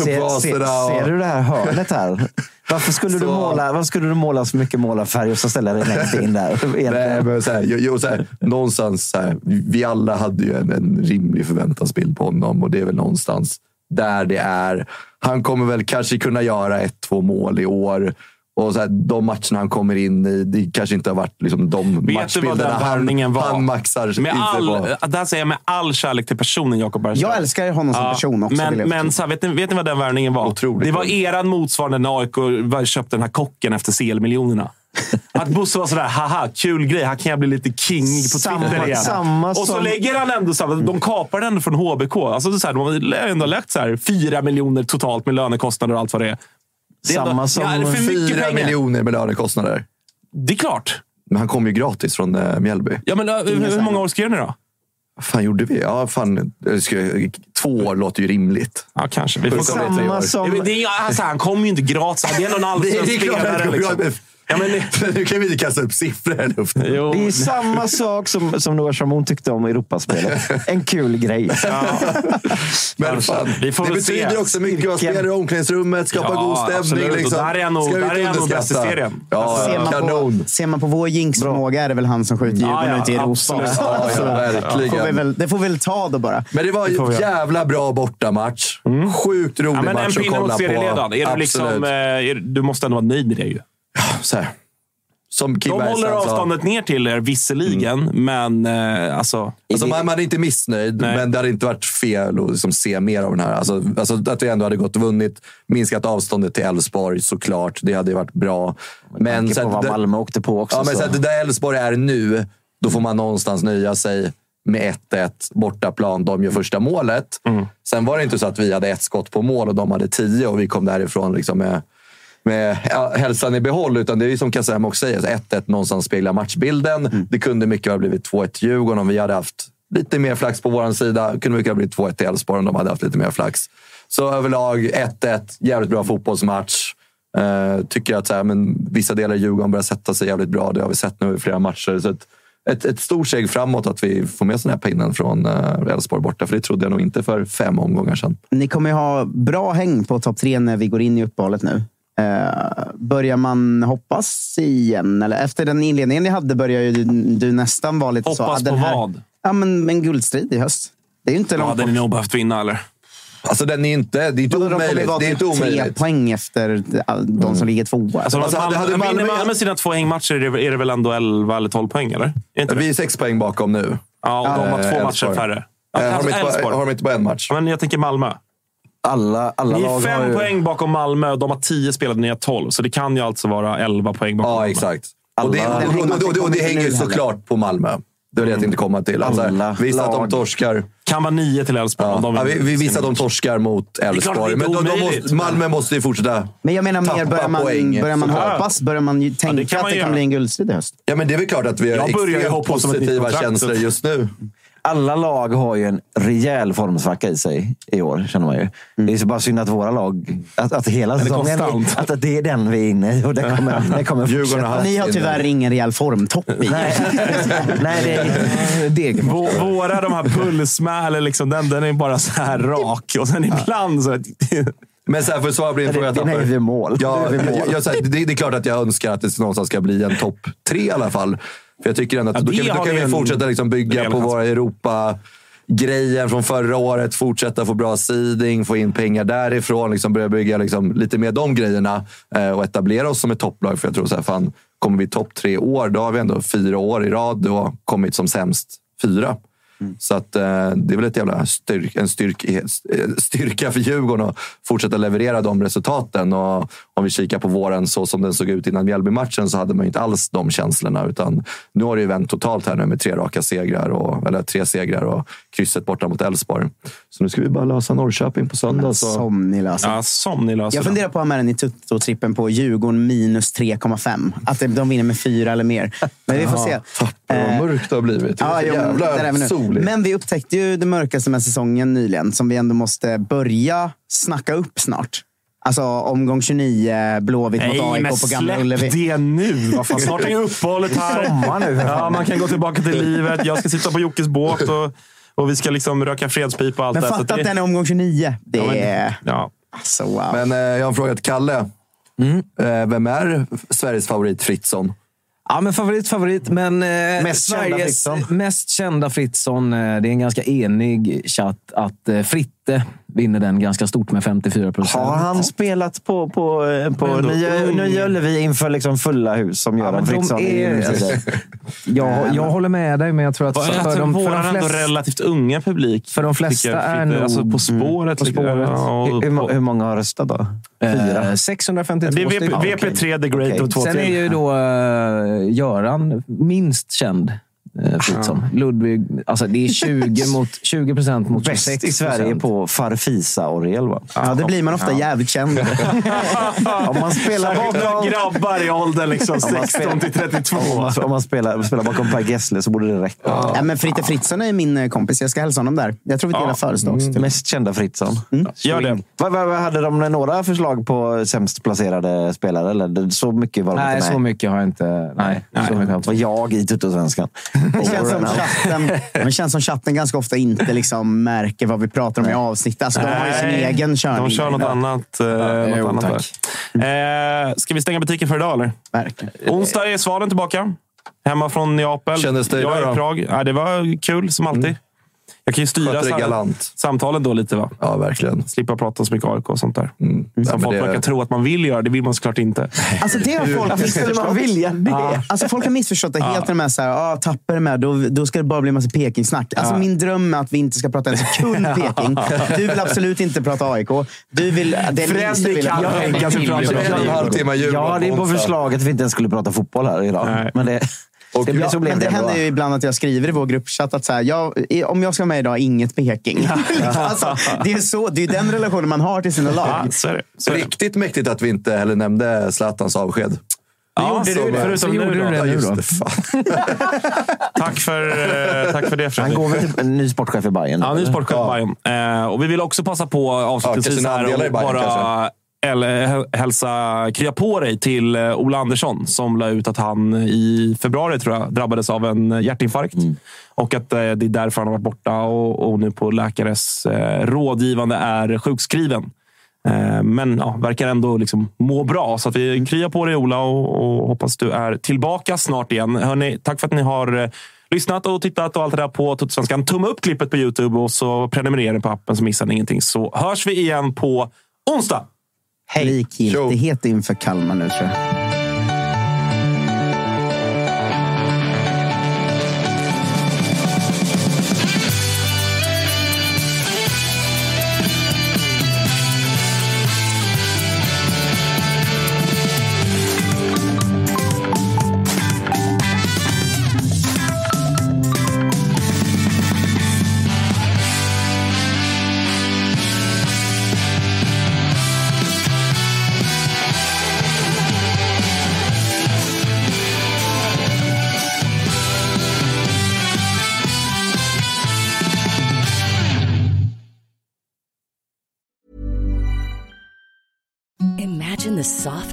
ser, och- ser du det här hörnet här? Varför skulle, du Så- måla, varför skulle du måla så mycket målarfärg och så ställa dig längst in där? Nej, men så här, jo, jo, så här, någonstans, så här, vi alla hade ju en, en rimlig förväntansbild på honom och det är väl någonstans där det är. Han kommer väl kanske kunna göra ett, två mål i år. Och så här, de matcherna han kommer in i, det kanske inte har varit liksom, de Vet du vad matchbilderna den han, var? han maxar med sig på. all, Där säger jag med all kärlek till personen Jakob Bergström. Jag älskar honom som person också. Men, men så här, vet, ni, vet ni vad den värvningen var? Otroligt det var eran motsvarande när AIK köpte den här kocken efter CL-miljonerna. Att Bosse var sådär, haha, kul grej. Här kan jag bli lite kingig på Samma- Twitter igen. samma och så som- lägger han ändå samma. De kapar den från HBK. Alltså, så här, de har ändå lagt så här, fyra miljoner totalt med lönekostnader och allt vad det är. Det är ändå, Samma som ja, för mycket Fyra pengar. miljoner med lönekostnader. Det är klart. Men han kom ju gratis från äh, Mjällby. Ja, men, hur, hur många år skrev ni då? Vad fan gjorde vi? Ja, fan, ska, två år låter ju rimligt. Ja, kanske. Vi får Samma. Samma som... Det är, alltså, han kommer ju inte gratis. Det är någon allsvensk spelare. Liksom. Ja, men, Nu kan vi inte kasta upp siffror här i luften. Det är samma sak som, som Noah Chamon tyckte om Europaspelet. En kul grej. Men fan, Vi får det väl betyder se. också mycket att spela i omklädningsrummet, skapa Ja, god stämning. Liksom. där är han nog- där är nog bäst i serien. Ja, Ser man, kanon. på, ser man på vår jinxförmåga är det väl han som skjuter Djurgården Ja, ja, ut i Europa. Ja, ja, verkligen. får vi väl, det får vi väl ta då bara. Men det var en jävla bra bortamatch. Sjukt rolig Ja, men en match att pinne kolla mot på. serieledaren. Är du, liksom, Absolut. eh, du måste ändå vara nöjd med det ju. Så här. som Kim De håller Bergstrand sa. avståndet ner till er visserligen, men eh, alltså... Alltså man, man är inte missnöjd, Nej. men det hade inte varit fel att liksom se mer av den här. Alltså, alltså att vi ändå hade gått och vunnit, minskat avståndet till Elfsborg såklart. Det hade ju varit bra. Men så på att vad det- Malmö åkte på också. Ja, men så. så att det där Elfsborg är nu, då får man någonstans nöja sig med 1-1 bortaplan. De gör första målet. Sen var det inte så att vi hade ett skott på mål och de hade tio och vi kom därifrån liksom med, med hälsan i behåll. Utan det är som Kassem också säger, så 1-1 någonstans speglar matchbilden. Det kunde mycket ha blivit 2-1 till Djurgården om vi hade haft lite mer flax på vår sida. Det kunde mycket ha blivit 2-1 till Elfsborg om de hade haft lite mer flax. Så överlag 1-1, jävligt bra fotbollsmatch. Eh, tycker att så här, men vissa delar i Djurgården börjar sätta sig jävligt bra. Det har vi sett nu i flera matcher. Så ett, ett, ett stort steg framåt att vi får med oss den här pinnen från eh, Elfsborg borta. För det trodde jag nog inte för fem omgångar sedan. Ni kommer ju ha bra häng på topp tre när vi går in i uppehållet nu. Eh, börjar man hoppas igen? Eller efter den inledningen ni hade börjar ju du, du nästan vara lite så. Hoppas ah, på här, vad? Ja, men en guldstrid i höst. Det är ju inte Ja, långt hade bort. ni nog behövt vinna, eller? Alltså den är inte, det är inte De kommer omöjligt. vara Det är inte tre omöjligt. poäng efter de som ligger tvåa. Alltså, Alltså, hade- hade Malmö, Malmö- Malmö sina två hängmatcher är det, är det väl ändå 11 eller 12 poäng, eller? Är? Vi är sex poäng bakom nu. Ja, och de har två matcher Elfsborg. färre. Ja, har, de alltså inte bara, har de inte bara en match? Men jag tänker Malmö. Alla, alla Ni är lag fem ju... poäng bakom Malmö och de har 10 spelade, ni har 12. Så det kan ju alltså vara 11 poäng bakom Ja, Malmö. exakt. Och det, Alla- och, och, och, och, och det hänger såklart på Malmö. Det är det jag tänkte komma till. Alltså, Alla visst att de lag. torskar. Kan vara 9 till Elfsborg. Ja. Ja, vi, vi visste sin att de torskar mot det Elfsborg. Men de, de måste, Malmö måste ju fortsätta Men jag menar mer, börjar man, poäng. börjar man Ja. hoppas, börjar man ju tänka kan man att det göra. kan bli en guldstrid i höst. Ja, men det är väl klart att vi har extremt positiva känslor just nu. Alla lag har ju en rejäl formsvacka i sig i år, känner man ju. Det är så bara synd att våra lag, att, att hela säsongen, att, att det är den vi är inne i och det kommer, det kommer fortsätta. Ni har tyvärr ingen rejäl formtopp i. Nej, nej det är... Våra de här pulsmä, eller liksom, den, den är bara så här rak. Och sen ibland så... Men så här, för att svara på din Det- fråga. det är Tapper. vid mål. Ja, Det är mål. jag, jag, så här, det, det är klart att jag önskar att det någonstans ska bli en topp tre i alla fall. För jag tycker ändå att Ja, då kan, vi- då kan vi en fortsätta liksom bygga på våra Europa grejen från förra året, fortsätta få bra seeding, få in pengar därifrån, liksom börja bygga liksom lite mer de grejerna eh, och etablera oss som ett topplag. För jag tror så här, fan, kommer vi topp tre år, då har vi ändå fyra år i rad och kommit som sämst fyra. Mm. Så att, eh, det är väl ett jävla styrk, en styrk, eh, styrka för Djurgården att fortsätta leverera de resultaten. Och om vi kikar på våren så som den såg ut innan Mjällby-matchen så hade man ju inte alls de känslorna. Utan nu har det ju vänt totalt här nu med tre raka segrar, och, eller tre segrar och krysset borta mot Elfsborg. Så nu ska vi bara lösa Norrköping på söndag. Så. Som ni löser. Ja, som ni löser Jag det. funderar på att ha med den i Tutto-trippen på Djurgården minus 3,5. Att de vinner med fyra eller mer. Men vi får se. Vad mörkt det har blivit. Det Ja, jo, jävla nu. soligt. Men vi upptäckte ju det mörkaste med säsongen nyligen som vi ändå måste börja snacka upp snart. Alltså omgång 29, Blåvitt mot Nej, AIK men på Gamla släpp Ullevi. det nu! Vad fan, snart är ju uppehållet här. Sommar nu, Ja, man kan gå tillbaka till livet. Jag ska sitta på Jockes båt och, och vi ska liksom röka fredspipa och allt Men det. Fatta det- att den är omgång 29. Det Ja, men- är... Ja. Alltså, wow. Men eh, jag har en fråga till Kalle. Mm. Eh, vem är Sveriges favorit Fritzson? Ja, men favorit, favorit. Men eh, Mest kända Sveriges Fritzson. mest kända Fritzson. Eh, det är en ganska enig chatt att eh, Fritte vinner den ganska stort med 54 procent. Har han spelat på, på, eh, på ändå Nya. Nya Ullevi inför liksom fulla hus som Ja, Göran de Fritzson är- jag, jag håller med dig, men jag tror att för, tror de, för, de flesta, relativt unga publik. för de flesta jag är nog... Alltså på spåret. På spåret. Ja, Hur, hur många har röstat då? Fyra? Eh, 652 Det är VP, stycken. VP3 The Great Okej. och två Sen är ju då uh, Göran minst känd. Uh, Fritzson. Ludvig, alltså det är 20 mot 20 procent mot 26 Bäst i Sverige på Farfisa-orgel, va? Ja, det blir man ofta jävligt känd. Om man spelar bakom... grabbar i åldern liksom Om man 16 till 32. Om man, om man spelar, spelar bakom Per Gessle så borde det räcka. ja, men Fritte Fritzson är min eh, kompis. Jag ska hälsa honom där. Jag tror vi delar Ja. födelsedag också. till. Mest kända Fritzson. Gör det. Vad, vad, vad, hade de några förslag på sämst placerade spelare? Eller? Det- Så mycket var de Nej, inte med. så mycket har jag inte. Nej, så mycket Det inte. var jag i Tuttosvenskan. Det känns som chatten, det känns som chatten ganska ofta inte liksom märker vad vi pratar om i avsnitt. Alltså, de har ju sin egen körning. De kör något annat. Eh, något jo, annat tack. där. Eh, ska vi stänga butiken för idag eller? Verkligen. Onsdag är Svanen tillbaka. Hemma från Neapel. Kändes det Jag är i? Prag. Ja, det var kul som alltid. Jag kan ju styra det sam- galant. samtalen då lite. va? Ja, verkligen. Slippa prata så mycket AIK och sånt där. Ja, Som men folk det- verkar tro att man vill göra. Det vill man såklart inte. Alltså det har folk skulle man vilja det? Ja. Alltså folk har missförstått det helt när de är ah, tappar det med, då, då ska det bara bli en massa Peking-snack. Alltså min dröm är att vi inte ska prata en sekund Peking. Du vill absolut inte prata AIK. Du vill... Den Fredrik vill- kan Ja, tänka sig prata En och en halv timme jul Ja, det är på förslaget att vi inte ens skulle prata fotboll här idag. Nej. Men det, det blir Ja, så blev men det händer ju ibland att jag skriver i vår gruppchatt att så här, jag, om jag ska vara med idag, inget Peking. alltså, det, är så, det är den relationen man har till sina lag. Ja, så är det. Så är det. Riktigt mäktigt att vi inte heller nämnde Zlatans avsked. Ja, gjorde du det? Förutom nu gjorde då. du det Ja, nu just då? det. Tack för, eh, tack för det Han Fredrik. går väl till en ny sportchef i Bayern? Ja, ny sportchef i Bayern. Eh, och vi vill också passa på avslutningsvis Ja, kanske här och bara eller, hä- hälsa krya på dig till eh, Ola Andersson som la ut att han i februari tror jag drabbades av en hjärtinfarkt. Och att eh, det är därför han har varit borta och, och nu på läkares eh, rådgivande är sjukskriven. Eh, men ja, verkar ändå liksom må bra. Så att vi kryar på dig Ola och, och hoppas du är tillbaka snart igen. Hörrni, tack för att ni har eh, lyssnat och tittat och allt det där på Tuttosvenskan. Tumma upp klippet på Youtube och så prenumerera på appen så missar ni ingenting. Så hörs vi igen på onsdag. Likgiltighet inför Kalmar nu tror jag.